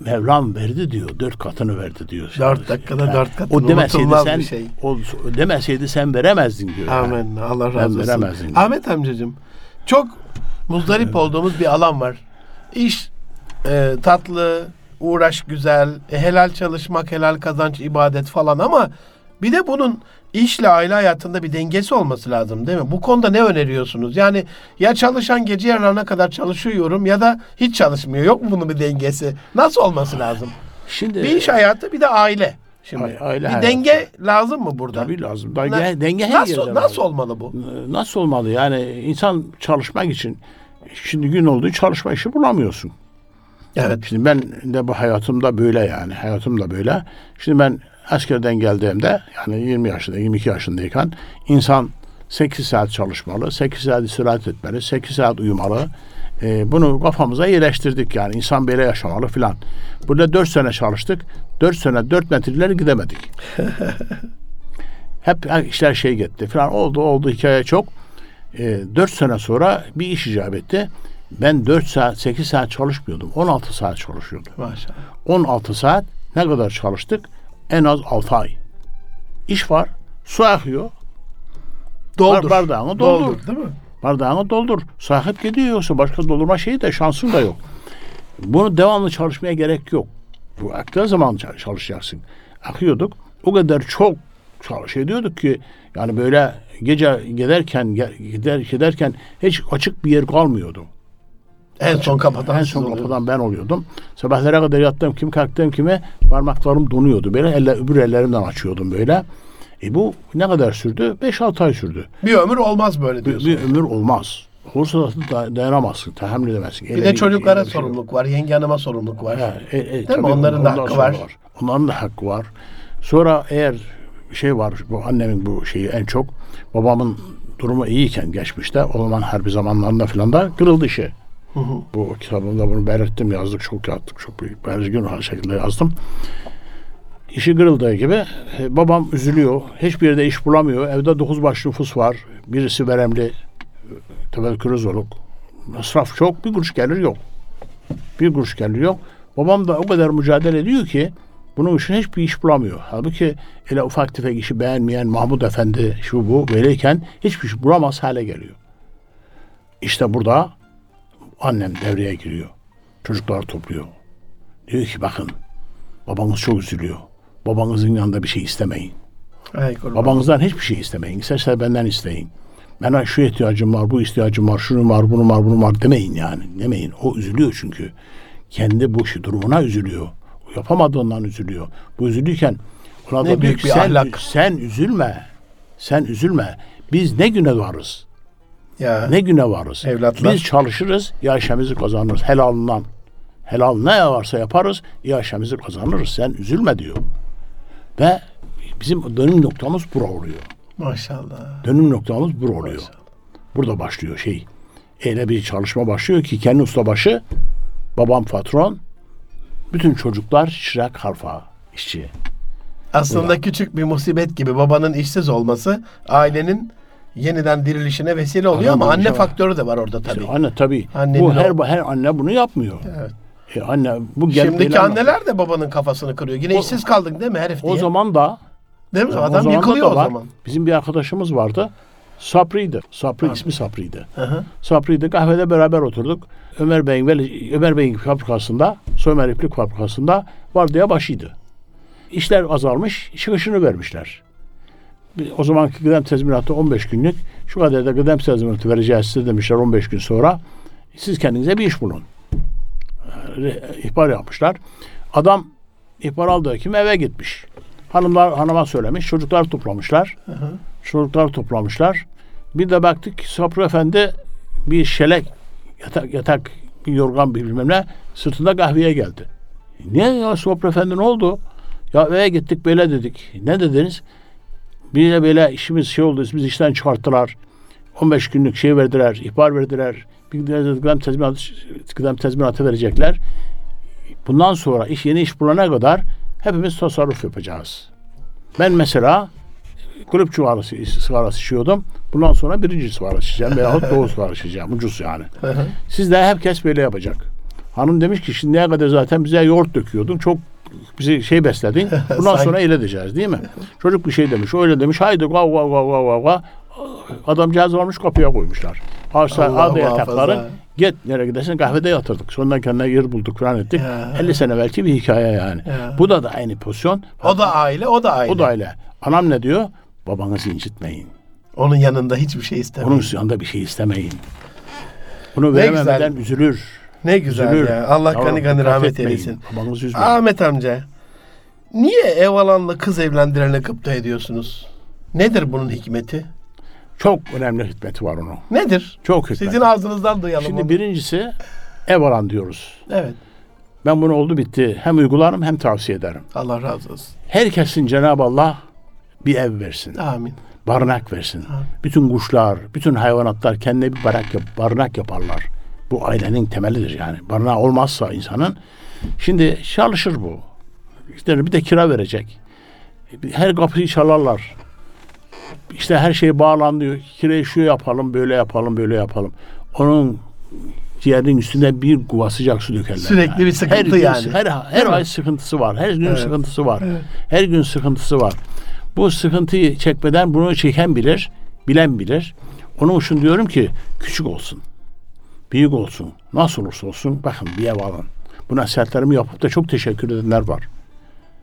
Mevlam verdi diyor. Dört katını verdi diyor. dört dakikada Ha, dört katını O demeseydi sen şey. o, demeseydi sen veremezdin diyor. yani. Amenna. Allah Ben razı olsun. veremezdim. Ahmet amcacığım çok muzdarip olduğumuz bir alan var. İş e, tatlı, uğraş güzel, e, helal çalışmak, helal kazanç, ibadet falan ama bir de bunun işle aile hayatında bir dengesi olması lazım değil mi? Bu konuda ne öneriyorsunuz? Yani ya çalışan gece yarılarına kadar çalışıyorum ya da hiç çalışmıyor. Yok mu bunun bir dengesi? Nasıl olması lazım? Şimdi Bir iş hayatı bir de aile. Şimdi aile bir hayatı. denge lazım mı burada? tabii lazım. Na- Denge, denge her nasıl, yerde nasıl olmalı bu? Nasıl olmalı? Yani insan çalışmak için şimdi gün olduğu çalışma işi bulamıyorsun. Evet. Şimdi ben de bu hayatımda böyle yani. Hayatım da böyle. Şimdi ben askerden geldiğimde yani 20 yaşında 22 yaşındayken insan 8 saat çalışmalı, 8 saat istirahat etmeli, 8 saat uyumalı. Ee, bunu kafamıza yerleştirdik yani. insan böyle yaşamalı filan. Burada 4 sene çalıştık. 4 sene 4 metreleri gidemedik. Hep işler şey gitti filan. Oldu oldu hikaye çok. Ee, 4 sene sonra bir iş icap etti. Ben 4 saat 8 saat çalışmıyordum. 16 saat çalışıyordum. Maşallah. 16 saat ne kadar çalıştık? En az 6 ay. İş var. Su akıyor. Doldur. Bar- bardağını doldur. değil mi? Bardağını doldur. Sahip gidiyor yoksa başka doldurma şeyi de şansın da yok. Bunu devamlı çalışmaya gerek yok. Bu aktığı zaman ça- çalışacaksın. Akıyorduk. O kadar çok çalış ediyorduk ki yani böyle gece giderken gider giderken hiç açık bir yer kalmıyordu. En son kapatan En son kapıdan ben oluyordum. Sabahlara kadar yattım kim kalktım kime parmaklarım donuyordu. Böyle elle, öbür ellerimden açıyordum böyle. E bu ne kadar sürdü? 5-6 ay sürdü. Bir ömür olmaz böyle Bir, diyorsun. bir ömür olmaz. Olursa da da- dayanamazsın, tahammül edemezsin. Bir de çocuklara sorumluluk var, yenge hanıma sorumluluk var. Ha, e, e, mi? tabii Onların da hakkı sonra var. Onların da hakkı var. Sonra eğer şey var, bu annemin bu şeyi en çok, babamın durumu iyiyken geçmişte, o zaman harbi zamanlarında falan da kırıldı işi. Bu kitabımda bunu belirttim, yazdık, çok yazdık, çok büyük, belirgin şekilde yazdım. İşi kırıldığı gibi e, babam üzülüyor. Hiçbir yerde iş bulamıyor. Evde dokuz baş nüfus var. Birisi veremli, tüberkülozoluk. Masraf çok, bir kuruş gelir yok. Bir kuruş gelir yok. Babam da o kadar mücadele ediyor ki bunun için hiçbir iş bulamıyor. Halbuki öyle ufak tefek işi beğenmeyen Mahmud Efendi şu bu böyleyken hiçbir iş bulamaz hale geliyor. İşte burada annem devreye giriyor. Çocukları topluyor. Diyor ki bakın babanız çok üzülüyor. Babanızın yanında bir şey istemeyin. Ay kurban. Babanızdan hiçbir şey istemeyin. İsterse benden isteyin. Ben şu ihtiyacım var, bu ihtiyacım var, şunu var, bunu var, bunu var demeyin yani. Demeyin. O üzülüyor çünkü. Kendi bu şu durumuna üzülüyor. O yapamadığından üzülüyor. Bu üzülürken ona Ne da büyük bir sen, ahlak." sen üzülme. Sen üzülme. Biz ne güne varız? Ya. Ne güne varız? Evlatlar. Biz çalışırız, yaşamımızı kazanırız. Helalından. Helal ne varsa yaparız, yaşamımızı kazanırız. Sen üzülme diyor. Ve bizim dönüm noktamız bura oluyor. Maşallah. Dönüm noktamız bura oluyor. Burada başlıyor şey. Öyle bir çalışma başlıyor ki kendi ustabaşı, babam patron, bütün çocuklar çırak harfa işçi. Aslında küçük bir musibet gibi babanın işsiz olması ailenin yeniden dirilişine vesile oluyor ama Anladım, anne şey faktörü de var orada tabii. Anne tabii. Annenin bu her o- her anne bunu yapmıyor. Evet. E, anne bu Şimdiki anneler de babanın kafasını kırıyor. Yine O- işsiz kaldın değil mi herif diye. o zaman da değil mi? o Adam da yıkılıyor o zaman. Bizim bir arkadaşımız vardı. Sapri'ydi. Sapri ismi Sapri'ydi. Hı. Sapri'de kahvede beraber oturduk. Ömer Bey'in Ömer Bey'in fabrikasında, Somer İplik fabrikasında vardiya başıydı. İşler azalmış, çıkışını vermişler. O zamanki gıdem tezminatı 15 günlük. Şu kadar da gıdem tezminatı vereceğiz size demişler 15 gün sonra. Siz kendinize bir iş bulun. Re- ihbar yapmışlar. Adam ihbar aldığı kim eve gitmiş. Hanımlar hanıma söylemiş. Çocuklar toplamışlar. Çocuklar toplamışlar. Bir de baktık ki Sapri Efendi bir şelek yatak, yatak bir yorgan bir bilmem ne sırtında kahveye geldi. Niye ya Sapri Efendi ne oldu? Ya eve gittik böyle dedik. Ne dediniz? Bir de böyle işimiz şey oldu. Biz işten çıkarttılar. 15 günlük şey verdiler. ihbar verdiler. Bir de gıdem tezminatı, gıdem tezminatı verecekler. Bundan sonra iş yeni iş bulana kadar hepimiz tasarruf yapacağız. Ben mesela kulüp çuvarası sigarası içiyordum. Bundan sonra birinci sigara içeceğim veyahut doğu sigara içeceğim. Ucuz yani. Siz de herkes böyle yapacak. Hanım demiş ki şimdiye kadar zaten bize yoğurt döküyordun. Çok bizi şey besledin. Bundan sonra öyle edeceğiz değil mi? Çocuk bir şey demiş. Öyle demiş. Haydi gav gav gav gav gav. Adamcağız almış kapıya koymuşlar. Aldı muhafaza. yatakların. Git nereye gidersin kahvede yatırdık. Sonra kendine yer bulduk falan ettik. Ya. 50 sene belki bir hikaye yani. Ya. Bu da da aynı pozisyon. O da aile, o da aile. O da öyle. Anam ne diyor? Babanızı incitmeyin. Onun yanında hiçbir şey istemiyor. Onun yanında bir şey istemeyin. Bunu verememeden üzülür. Ne güzel üzülür. ya. Allah Yavrum, kanı dikkat rahmet eylesin. Babanızı üzmeyin. Ahmet amca, niye ev alanla kız evlendirene gıpta ediyorsunuz? Nedir bunun hikmeti? Çok önemli hikmeti var onun. Nedir? Çok hikmeti. Sizin ağzınızdan duyalım Şimdi onu. birincisi ev alan diyoruz. Evet. Ben bunu oldu bitti. Hem uygularım hem tavsiye ederim. Allah razı olsun. Herkesin Cenab-ı Allah bir ev versin. Amin. Barınak versin. Bütün kuşlar, bütün hayvanatlar kendine bir barak yap, barınak yaparlar. Bu ailenin temelidir yani. Barınağı olmazsa insanın şimdi çalışır bu. İşte bir de kira verecek. Her kapıyı çalarlar. İşte her şey bağlanıyor. Kirayı şu yapalım, böyle yapalım, böyle yapalım. Onun ciğerinin üstünde bir kuva sıcak su dökerler. Sürekli bir sıkıntı her gün- yani. Her, her ay sıkıntısı var. Her gün Evet. sıkıntısı var. Her gün sıkıntısı var. Bu sıkıntıyı çekmeden bunu çeken bilir, bilen bilir. Onun için diyorum ki küçük olsun. Büyük olsun. Nasıl olursa olsun bakın bir ev alın. Bu nasihatlerimi yapıp da çok teşekkür edenler var.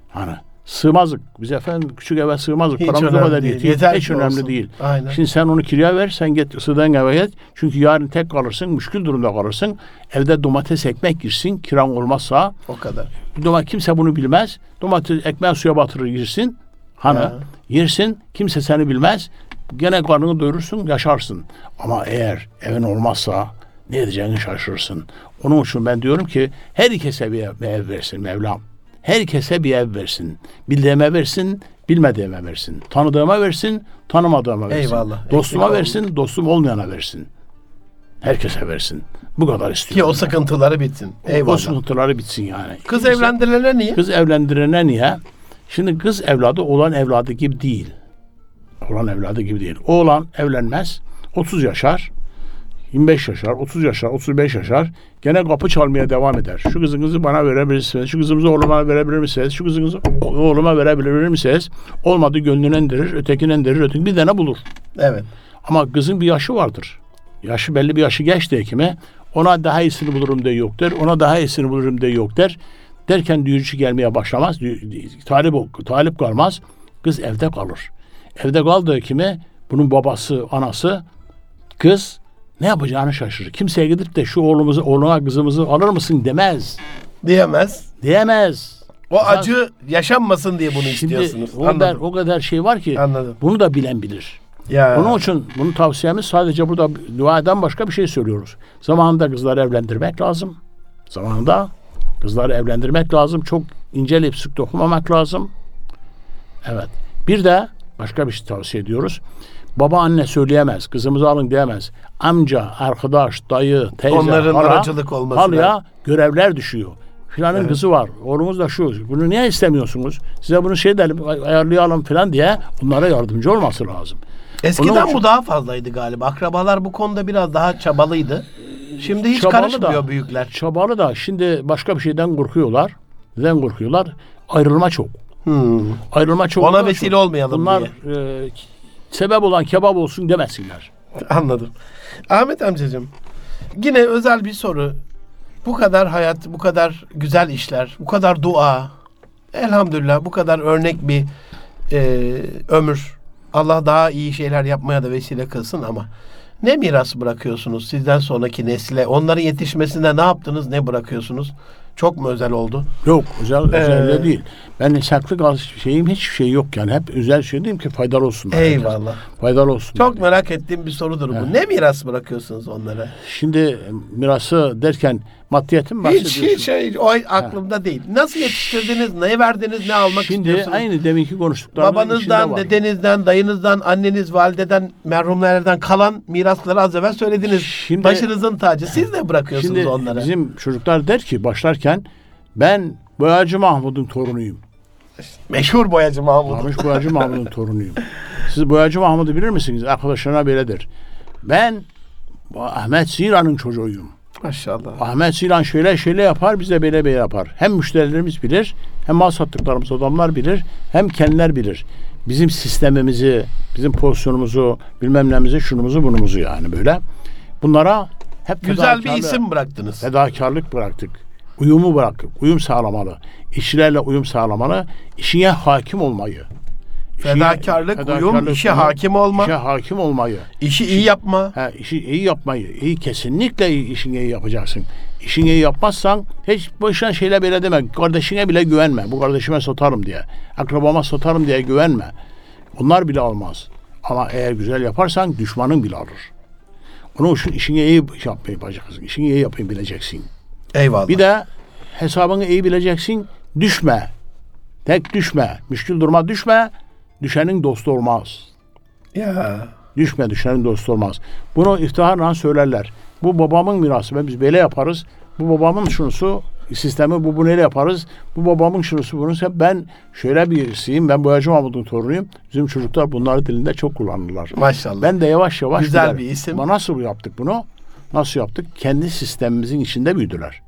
Hani sığmazlık. Biz efendim küçük eve sığmazlık. Hiç Paramız o kadar değil. yetiyor. Yeter Hiç önemli olsun. değil. Aynen. Şimdi sen onu kiraya ver, sen git ısıdan eve git. Çünkü yarın tek kalırsın, müşkül durumda kalırsın. Evde domates ekmek girsin, kiran olmazsa. O kadar. Domates, kimse bunu bilmez. Domates ekmeği suya batırır girsin. Hani Ya. yersin, kimse seni bilmez. Gene karnını doyurursun, yaşarsın. Ama eğer evin olmazsa ne edeceğini şaşırırsın. Onun için ben diyorum ki herkese bir ev, bir ev versin Mevlam. Herkese bir ev versin. Bildiğime versin, bilmediğime versin. Tanıdığıma versin, tanımadığıma versin. Eyvallah. Dostuma Eksik versin, dostum olmayana versin. Herkese versin. Bu kadar Ki istiyorum. o sıkıntıları bitsin. O- O Eyvallah. sıkıntıları bitsin yani. Kız Kimse- evlendirilene niye? Kız evlendirene niye? Şimdi kız evladı olan evladı gibi değil. Olan evladı gibi değil. Oğlan evlenmez. 30 yaşar. 25 yaşar, 30 yaşar, 35 yaşar. Gene kapı çalmaya devam eder. Şu kızınızı bana verebilir misiniz? Şu kızımızı oğluma verebilir misiniz? Şu kızınızı oğluma verebilir misiniz? Olmadı gönlünü indirir, ötekini indirir, öteki bir tane bulur. Evet. Ama kızın bir yaşı vardır. Yaşı belli bir yaşı geçti hekime. Ona daha iyisini bulurum diye yok der. Ona daha iyisini bulurum diye yok der. Derken düğüncü gelmeye başlamaz. Talip, talip kalmaz. Kız evde kalır. Evde kaldı hekime bunun babası, anası kız ne yapacağını şaşırır. Kimseye gidip de şu oğlumuzu, oğluna kızımızı alır mısın demez. Diyemez. Diyemez. O acı yaşanmasın diye bunu Şimdi istiyorsunuz. o kadar, o kadar şey var ki Anladım. bunu da bilen bilir. Ya. Onun için bunu tavsiyemiz sadece burada duadan başka bir şey söylüyoruz. Zamanında kızları evlendirmek lazım. Zamanında kızları evlendirmek lazım. Çok inceleyip sık dokumamak lazım. Evet. Bir de başka bir şey tavsiye ediyoruz. Baba anne söyleyemez. Kızımızı alın diyemez. Amca, arkadaş, dayı, teyze, Onların hala, aracılık olması halıya görevler düşüyor. Filanın kızı var. Oğlumuz da şu. Bunu niye istemiyorsunuz? Size bunu şey edelim, ay- ayarlayalım falan diye bunlara yardımcı olması lazım. Eskiden Onun için- bu daha fazlaydı galiba. Akrabalar bu konuda biraz daha çabalıydı. Şimdi hiç Çabalı karışmıyor da- büyükler. Çabalı da şimdi başka bir şeyden korkuyorlar. Neden korkuyorlar? Ayrılma çok. Hmm. Ayrılma çok. Ona vesile için olmayalım Bunlar e, sebep olan kebap olsun demesinler. Anladım. Ahmet amcacığım yine özel bir soru. Bu kadar hayat, bu kadar güzel işler, bu kadar dua. Elhamdülillah bu kadar örnek bir e, ömür. Allah daha iyi şeyler yapmaya da vesile kılsın ama ne miras bırakıyorsunuz sizden sonraki nesle? Onların yetişmesinde ne yaptınız, ne bırakıyorsunuz? Çok mu özel oldu? Yok özel özel de Ee, değil. Ben saklı gaz şeyim hiçbir şey yok yani. Hep özel şey diyeyim ki faydalı olsun. Eyvallah. Faydalı olsun. Çok merak ettiğim bir sorudur bu. Evet. Ne miras bırakıyorsunuz onlara? Şimdi mirası derken maddiyetin Hiç, bahsediyorsun. hiç şey, o aklımda değil. Nasıl yetiştirdiniz, ne verdiniz, ne almak Şimdi istiyorsunuz? aynı deminki konuştuklarımın Babanızdan, dedenizden, dayınızdan, anneniz, valideden, merhumlerden kalan mirasları az evvel söylediniz. Şimdi- Başınızın tacı. Siz ne bırakıyorsunuz Şimdi onlara? bizim çocuklar der ki başlarken ben Boyacı Mahmud'un torunuyum. Meşhur boyacı Mahmut. Mahmut Boyacı Mahmud'un torunuyum. Siz Boyacı Mahmud'u bilir misiniz? Arkadaşlarına böyledir. Ben Ahmet Zira'nın çocuğuyum. Maşallah. Ahmet Zilan şöyle şöyle yapar, biz de böyle böyle yapar. Hem müşterilerimiz bilir, hem mal sattıklarımız adamlar bilir, hem kendiler bilir. Bizim sistemimizi, bizim pozisyonumuzu, bilmem nemizi, şunumuzu, bunumuzu yani böyle. Bunlara hep Güzel bir isim bıraktınız. fedakarlık bıraktık. Uyumu bıraktık. Uyum sağlamalı. İşçilerle uyum sağlamalı. İşine hakim olmayı. İşine- Fedakarlık, uyum, işe hakim olma. İşe hakim olmayı. İşi iyi yapma. Ha, işi iyi yapmayı. iyi kesinlikle iyi, işini iyi yapacaksın. İşini iyi yapmazsan hiç boşan şeyler böyle deme. Kardeşine bile güvenme. Bu kardeşime satarım diye. Akrabama satarım diye güvenme. Onlar bile almaz. Ama eğer güzel yaparsan düşmanın bile alır. Onun için işini iyi yapmayı yapacaksın. İşini iyi yapmayı bileceksin. Eyvallah. Bir de hesabını iyi bileceksin. Düşme. Tek düşme. Müşkül duruma düşme. Düşenin dostu olmaz. ya. Düşme düşenin dostu olmaz. Bunu iftiharla söylerler. Bu babamın mirası ve biz böyle yaparız. Bu babamın şunusu sistemi bu bunu öyle yaparız. Bu babamın şunusu bunu ben şöyle birisiyim. Ben Boyacı Mahmut'un torunuyum. Bizim çocuklar bunları dilinde çok kullanırlar. Maşallah. Ben de yavaş yavaş Güzel giderim. bir isim. Ama nasıl yaptık bunu? Nasıl yaptık? Kendi sistemimizin içinde büyüdüler.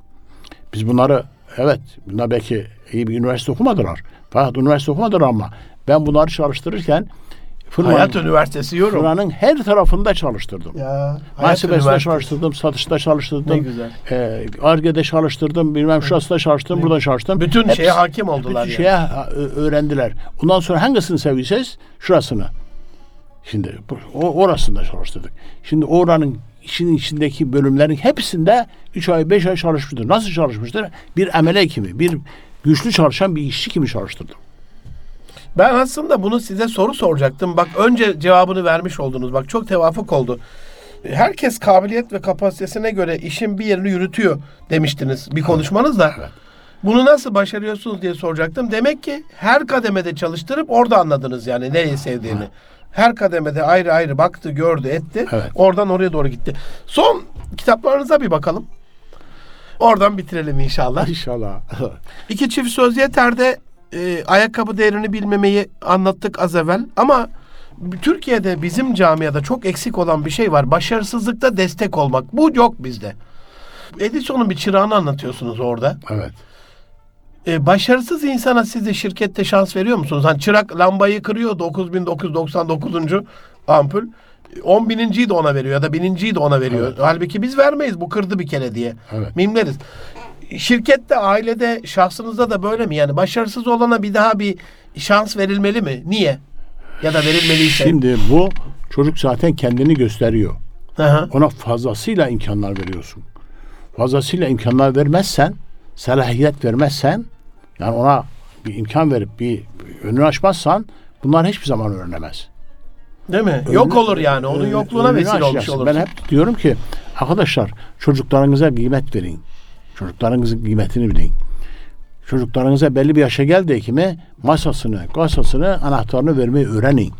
Biz bunları evet bunlar belki iyi bir üniversite okumadılar. Fakat üniversite okumadılar ama ben bunları çalıştırırken firmanın, Hayat Üniversitesi yorum. firmanın her tarafında çalıştırdım. Ya. Muhasebesinde çalıştırdım, satışta çalıştırdım. Ne güzel. E, Arge'de çalıştırdım, bilmem şurasında çalıştım, burada çalıştım. Bütün Hepsi- şeye hakim oldular bütün yani. şeye öğrendiler. Ondan sonra hangisini seviyorsanız şurasını. Şimdi o, orasında çalıştırdık. Şimdi oranın işin içindeki bölümlerin hepsinde 3 ay 5 ay çalışmıştır. Nasıl çalışmıştır? Bir amele kimi, bir güçlü çalışan bir işçi kimi çalıştırdım. Ben aslında bunu size soru soracaktım. Bak önce cevabını vermiş oldunuz. Bak çok tevafuk oldu. Herkes kabiliyet ve kapasitesine göre işin bir yerini yürütüyor demiştiniz bir konuşmanızda. Evet. Bunu nasıl başarıyorsunuz diye soracaktım. Demek ki her kademede çalıştırıp orada anladınız yani nereyi sevdiğini. Her kademede ayrı ayrı baktı, gördü, etti. Evet. Oradan oraya doğru gitti. Son kitaplarınıza bir bakalım. Oradan bitirelim inşallah. İnşallah. İki çift söz yeter'de e, ayakkabı değerini bilmemeyi anlattık az evvel. Ama Türkiye'de bizim camiada çok eksik olan bir şey var. Başarısızlıkta destek olmak. Bu yok bizde. Edison'un bir çırağını anlatıyorsunuz orada. evet. E, başarısız insana siz de şirkette şans veriyor musunuz? Hani çırak lambayı kırıyor 9999. ampul. 10 bininciyi de ona veriyor ya da bininciyi de ona veriyor. Evet. Halbuki biz vermeyiz bu kırdı bir kere diye. Evet. Mimleriz. Şirkette, ailede, şahsınızda da böyle mi? Yani başarısız olana bir daha bir şans verilmeli mi? Niye? Ya da verilmeliyse. Şimdi bu çocuk zaten kendini gösteriyor. Aha. Ona fazlasıyla imkanlar veriyorsun. Fazlasıyla imkanlar vermezsen, salahiyet vermezsen, yani ona bir imkan verip bir önünü açmazsan bunlar hiçbir zaman öğrenemez. Değil mi? Önünü- Yok olur yani. Onun yokluğuna vesile olmuş olur. Ben hep diyorum ki arkadaşlar çocuklarınıza kıymet verin. Çocuklarınızın kıymetini bilin. Çocuklarınıza belli bir yaşa geldi ki mi masasını, kasasını, anahtarını vermeyi öğrenin.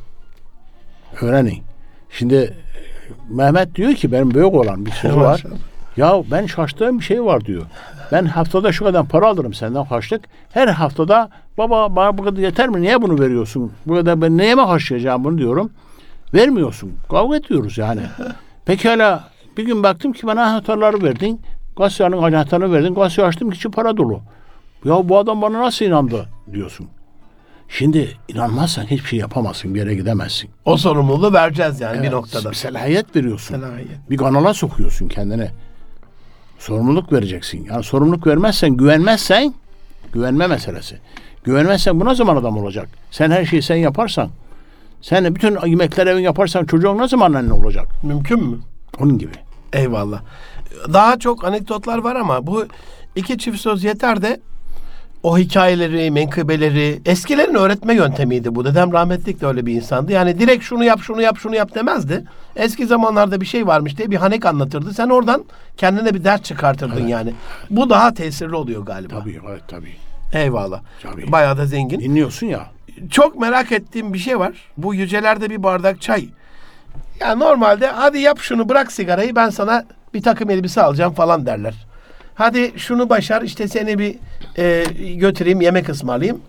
Öğrenin. Şimdi e, Mehmet diyor ki benim büyük olan bir sözü var. Ya ben şaştığım bir şey var diyor. Ben haftada şu kadar para alırım senden harçlık. Her haftada baba bana bu kadar yeter mi? Niye bunu veriyorsun? Bu kadar ben neye mi harcayacağım bunu diyorum. Vermiyorsun. Kavga ediyoruz yani. Pekala bir gün baktım ki bana anahtarları verdin. Gazetenin anahtarını verdin. Gazete açtım içi para dolu. Ya bu adam bana nasıl inandı diyorsun. Şimdi inanmazsan hiçbir şey yapamazsın. Bir yere gidemezsin. O sorumluluğu vereceğiz yani bir noktada. Bir selahiyet veriyorsun Selahiyet. bir kanala sokuyorsun kendine. Sorumluluk vereceksin. Yani sorumluluk vermezsen, güvenmezsen, güvenme meselesi. Güvenmezsen bu ne zaman adam olacak? Sen her şeyi sen yaparsan, sen bütün yemekler evin yaparsan çocuğun ne zaman anne olacak? Mümkün mü? Onun gibi. Eyvallah. Daha çok anekdotlar var ama bu iki çift söz yeter de o hikayeleri, menkıbeleri, eskilerin öğretme yöntemiydi bu. Dedem rahmetlik de öyle bir insandı. Yani direkt şunu yap, şunu yap, şunu yap demezdi. Eski zamanlarda bir şey varmış diye bir hanek anlatırdı. Sen oradan kendine bir dert çıkartırdın yani. Bu daha tesirli oluyor galiba. Tabii, evet, tabii. Eyvallah. Tabii. Bayağı da zengin. Dinliyorsun ya. Çok merak ettiğim bir şey var. Bu yücelerde bir bardak çay. Ya normalde hadi yap şunu bırak sigarayı ben sana bir takım elbise alacağım falan derler. Hadi şunu başar işte seni bir e, götüreyim yemek ısmarlayayım.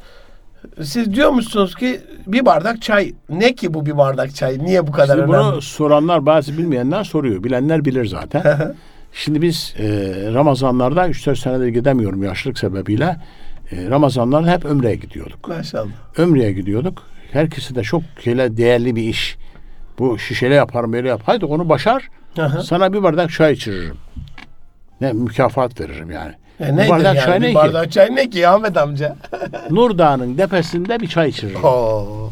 Siz diyormuşsunuz ki bir bardak çay. Ne ki bu bir bardak çay? Niye bu kadar Şimdi önemli? bunu soranlar bazı bilmeyenler soruyor. Bilenler bilir zaten. Şimdi biz e, Ramazanlarda 3-4 senedir gidemiyorum yaşlılık sebebiyle. E, Ramazanlarda hep ömreye gidiyorduk. Maşallah. Ömreye gidiyorduk. Herkesi de çok şeyle değerli bir iş. Bu şişele yaparım böyle yap. Haydi onu başar. Aha. Sana bir bardak çay içiririm. Ne mükafat veririm yani. E nedir bardak yani? çay bir ne ki? bardak çay ne ki Ahmet amca? Nur Dağı'nın tepesinde bir çay içiririm. Oo.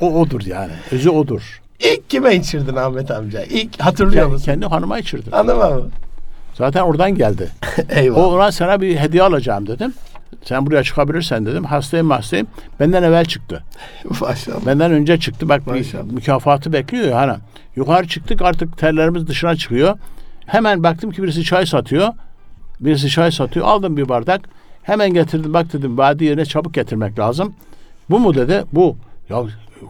O odur yani. Özü odur. İlk kime içirdin Ahmet amca? İlk hatırlıyor musun? kendi hanıma içirdim. Anlamam mı? Zaten oradan geldi. Eyvallah. O ona sana bir hediye alacağım dedim. Sen buraya çıkabilirsen dedim. Hastayım hastayım. Benden evvel çıktı. Maşallah. Benden önce çıktı. Bak bir Maşallah. mükafatı bekliyor ya. Hani. Yukarı çıktık artık terlerimiz dışına çıkıyor. Hemen baktım ki birisi çay satıyor. Birisi çay satıyor. Aldım bir bardak. Hemen getirdim. Bak dedim vadi yerine çabuk getirmek lazım. Bu mu dedi? Bu. Ya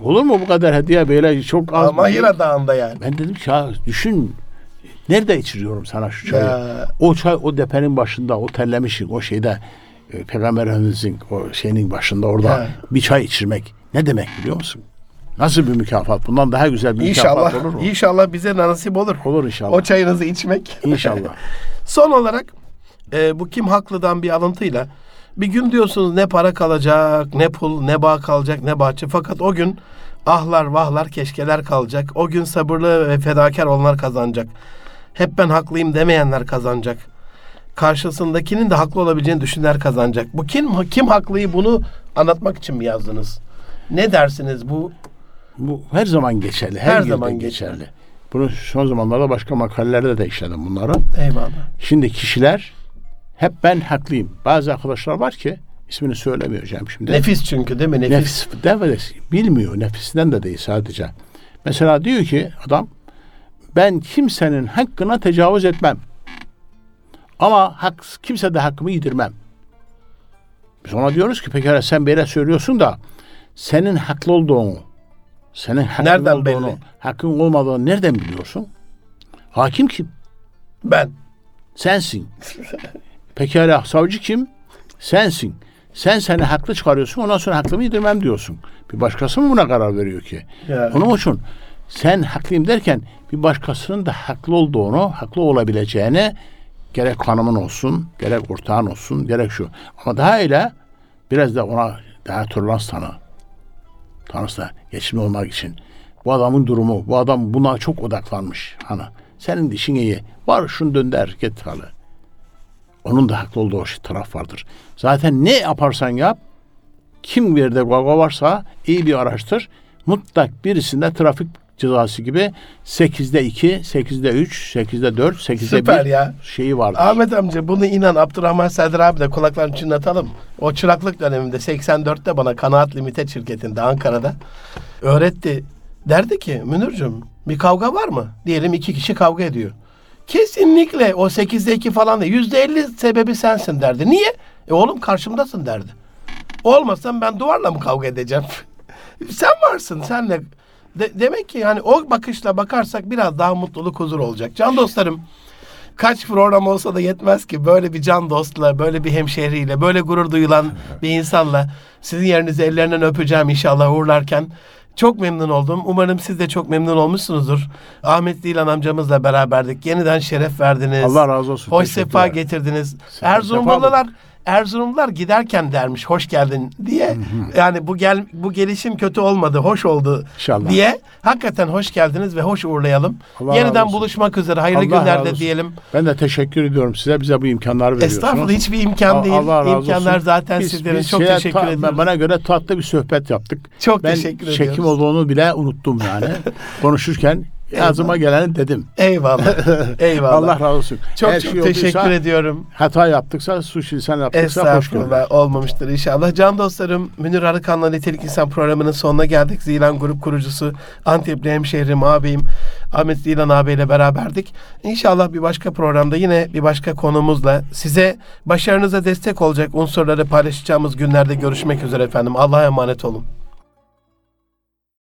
olur mu bu kadar hediye böyle çok az? Ama? Hira Dağı'nda yani. Ben dedim ki ya düşün. Nerede içiriyorum sana şu çayı? Ya. O çay o depenin başında o terlemişin o şeyde Peygamber Efendimizin o şeyinin başında orada He. bir çay içirmek ne demek biliyor musun? Nasıl bir mükafat? Bundan daha güzel bir İnşallah, mükafat olur mu? inşallah bize nasip olur. Olur inşallah. O çayınızı içmek. İnşallah. Son olarak e, bu kim haklıdan bir alıntıyla bir gün diyorsunuz ne para kalacak, ne pul, ne bağ kalacak, ne bahçe. Fakat o gün ahlar, vahlar, keşkeler kalacak. O gün sabırlı ve fedakar olanlar kazanacak. Hep ben haklıyım demeyenler kazanacak. Karşısındakinin de haklı olabileceğini düşünenler kazanacak. Bu kim kim haklıyı bunu anlatmak için mi yazdınız? Ne dersiniz bu? Bu her zaman geçerli. Her, Her zaman geçerli. geçerli. Bunu son zamanlarda başka makalelerde de işledim bunları. Eyvallah. Şimdi kişiler hep ben haklıyım. Bazı arkadaşlar var ki ismini söylemeyeceğim şimdi. Nefis çünkü değil mi? Nefis. Nefis devres bilmiyor. Nefisinden de değil sadece. Mesela diyor ki adam ben kimsenin hakkına tecavüz etmem. Ama hak, kimse de hakkımı yedirmem. Biz ona diyoruz ki pekala sen böyle söylüyorsun da senin haklı olduğunu, senin hakkın Nereden olduğunu, belli? hakkın olmadığını nereden biliyorsun? Hakim kim? Ben. Sensin. Pekala savcı kim? Sensin. Sen seni haklı çıkarıyorsun ondan sonra hakkımı yedirmem diyorsun. Bir başkası mı buna karar veriyor ki? Ya. Onun için sen haklıyım derken bir başkasının da haklı olduğunu, haklı olabileceğini gerek hanımın olsun, gerek ortağın olsun, gerek şu. Ama daha ile biraz da ona daha tolerans tanı. Tanısı geçimli olmak için. Bu adamın durumu, bu adam buna çok odaklanmış. Hani senin dişin iyi. Var şunu dönder git halı. Onun da haklı olduğu şey- taraf vardır. Zaten ne yaparsan yap, kim bir yerde gaga varsa iyi bir araştır. Mutlak birisinde trafik cezası gibi 8'de 2, 8'de 3, 8'de 4, 8'de Süper 1 ya. şeyi vardır. Ahmet amca bunu inan Abdurrahman Serdar abi de kulaklarını çınlatalım. O çıraklık döneminde 84'te bana Kanaat Limited şirketinde Ankara'da öğretti. Derdi ki Münir'cüm bir kavga var mı? Diyelim iki kişi kavga ediyor. Kesinlikle o 8'de 2 falan değil. %50 sebebi sensin derdi. Niye? E oğlum karşımdasın derdi. Olmasam ben duvarla mı kavga edeceğim? Sen varsın senle. De- demek ki yani o bakışla bakarsak biraz daha mutluluk huzur olacak. Can dostlarım kaç program olsa da yetmez ki böyle bir can dostla, böyle bir hemşehriyle, böyle gurur duyulan bir insanla sizin yerinizi ellerinden öpeceğim inşallah uğurlarken. Çok memnun oldum. Umarım siz de çok memnun olmuşsunuzdur. Ahmet Dilan amcamızla beraberdik. Yeniden şeref verdiniz. Allah razı olsun. Hoş sefa getirdiniz. Erzurumlular Erzurumlular giderken dermiş hoş geldin diye. Yani bu gel bu gelişim kötü olmadı, hoş oldu İnşallah. diye. Hakikaten hoş geldiniz ve hoş uğurlayalım. Allah Yeniden buluşmak üzere. Hayırlı Allah günlerde diyelim. Ben de teşekkür ediyorum size. Bize bu imkanları veriyorsunuz. Estağfurullah hiçbir imkan değil. Allah razı İmkanlar olsun. zaten Biz- sizlerin. biz Çok şeye teşekkür ta- ediyorum. Bana göre tatlı bir sohbet yaptık. Çok ben teşekkür çekim ediyoruz. olduğunu bile unuttum yani. Konuşurken ağzıma geleni dedim. Eyvallah. Eyvallah. Allah razı olsun. Çok Her çok şey teşekkür olduysa, ediyorum. Hata yaptıksa, suç insan yaptıksa hoş. Estağfurullah olmamıştır inşallah. Can dostlarım Münir Arıkan'la Nitelik İnsan programının sonuna geldik. Zilan Grup kurucusu Antepli hemşehrim abim Ahmet Zilan abiyle beraberdik. İnşallah bir başka programda yine bir başka konumuzla size başarınıza destek olacak unsurları paylaşacağımız günlerde görüşmek üzere efendim. Allah'a emanet olun.